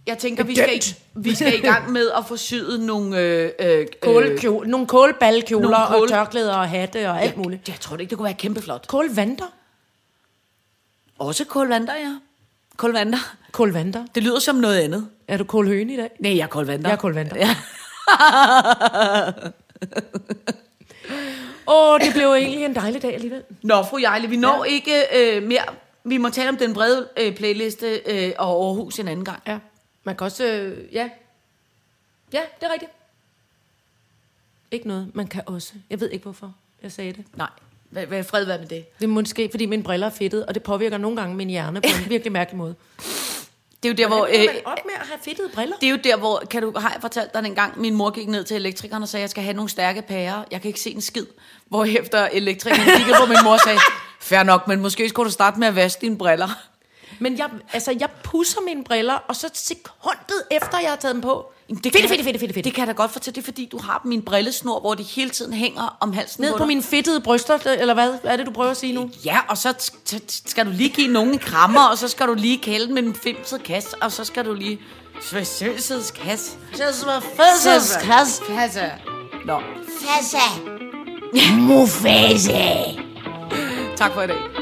jeg tænker vi, skal, i- vi skal i gang med at få syet nogle... Øh, øh, Kålkjole, nogle kålballkjoler nogle og kål- tørklæder og hatte og alt muligt. Jeg tror ikke, det kunne være kæmpeflot. Kålvanter? Også kålvanter, ja. Kålvanter. Kålvanter. Det lyder som noget andet. Er du kålhøne i dag? Nej, jeg er kålvanter. Jeg er kålvanter. Ja. Åh, det blev egentlig en dejlig dag alligevel. Nå, fru Jejle, vi når ja. ikke øh, mere. Vi må tale om den brede øh, playliste øh, og Aarhus en anden gang. Ja. Man kan også... Øh, ja. Ja, det er rigtigt. Ikke noget. Man kan også. Jeg ved ikke, hvorfor jeg sagde det. Nej, hvad, hvad fred være med det. Det er måske, fordi mine briller er fedtet, og det påvirker nogle gange min hjerne på en virkelig mærkelig måde. Det er jo der, hvor... Øh, man op med at have fedtede briller? det er jo der, hvor, kan du, har jeg fortalt dig dengang, min mor gik ned til elektrikeren og sagde, jeg skal have nogle stærke pærer. Jeg kan ikke se en skid. Hvor efter elektrikeren kiggede på min mor og sagde, fair nok, men måske skulle du starte med at vaske dine briller. Men jeg, altså, jeg pusser mine briller, og så sekundet efter, jeg har taget dem på. Det kan fedt, fedt, fedt, fedt, fedt. Det kan jeg da godt fortælle, det er fordi, du har min brillesnor, hvor de hele tiden hænger om halsen Ned på dig. mine fedtede bryster, eller hvad er det, du prøver at sige nu? Ja, og så skal du lige give nogen en krammer, og så skal du lige kælde med en femset kasse, og så skal du lige... Svøsøsets kasse. Svøsøsets kasse. Kasse. Nå, Fassa. Mufasa. tak for i dag.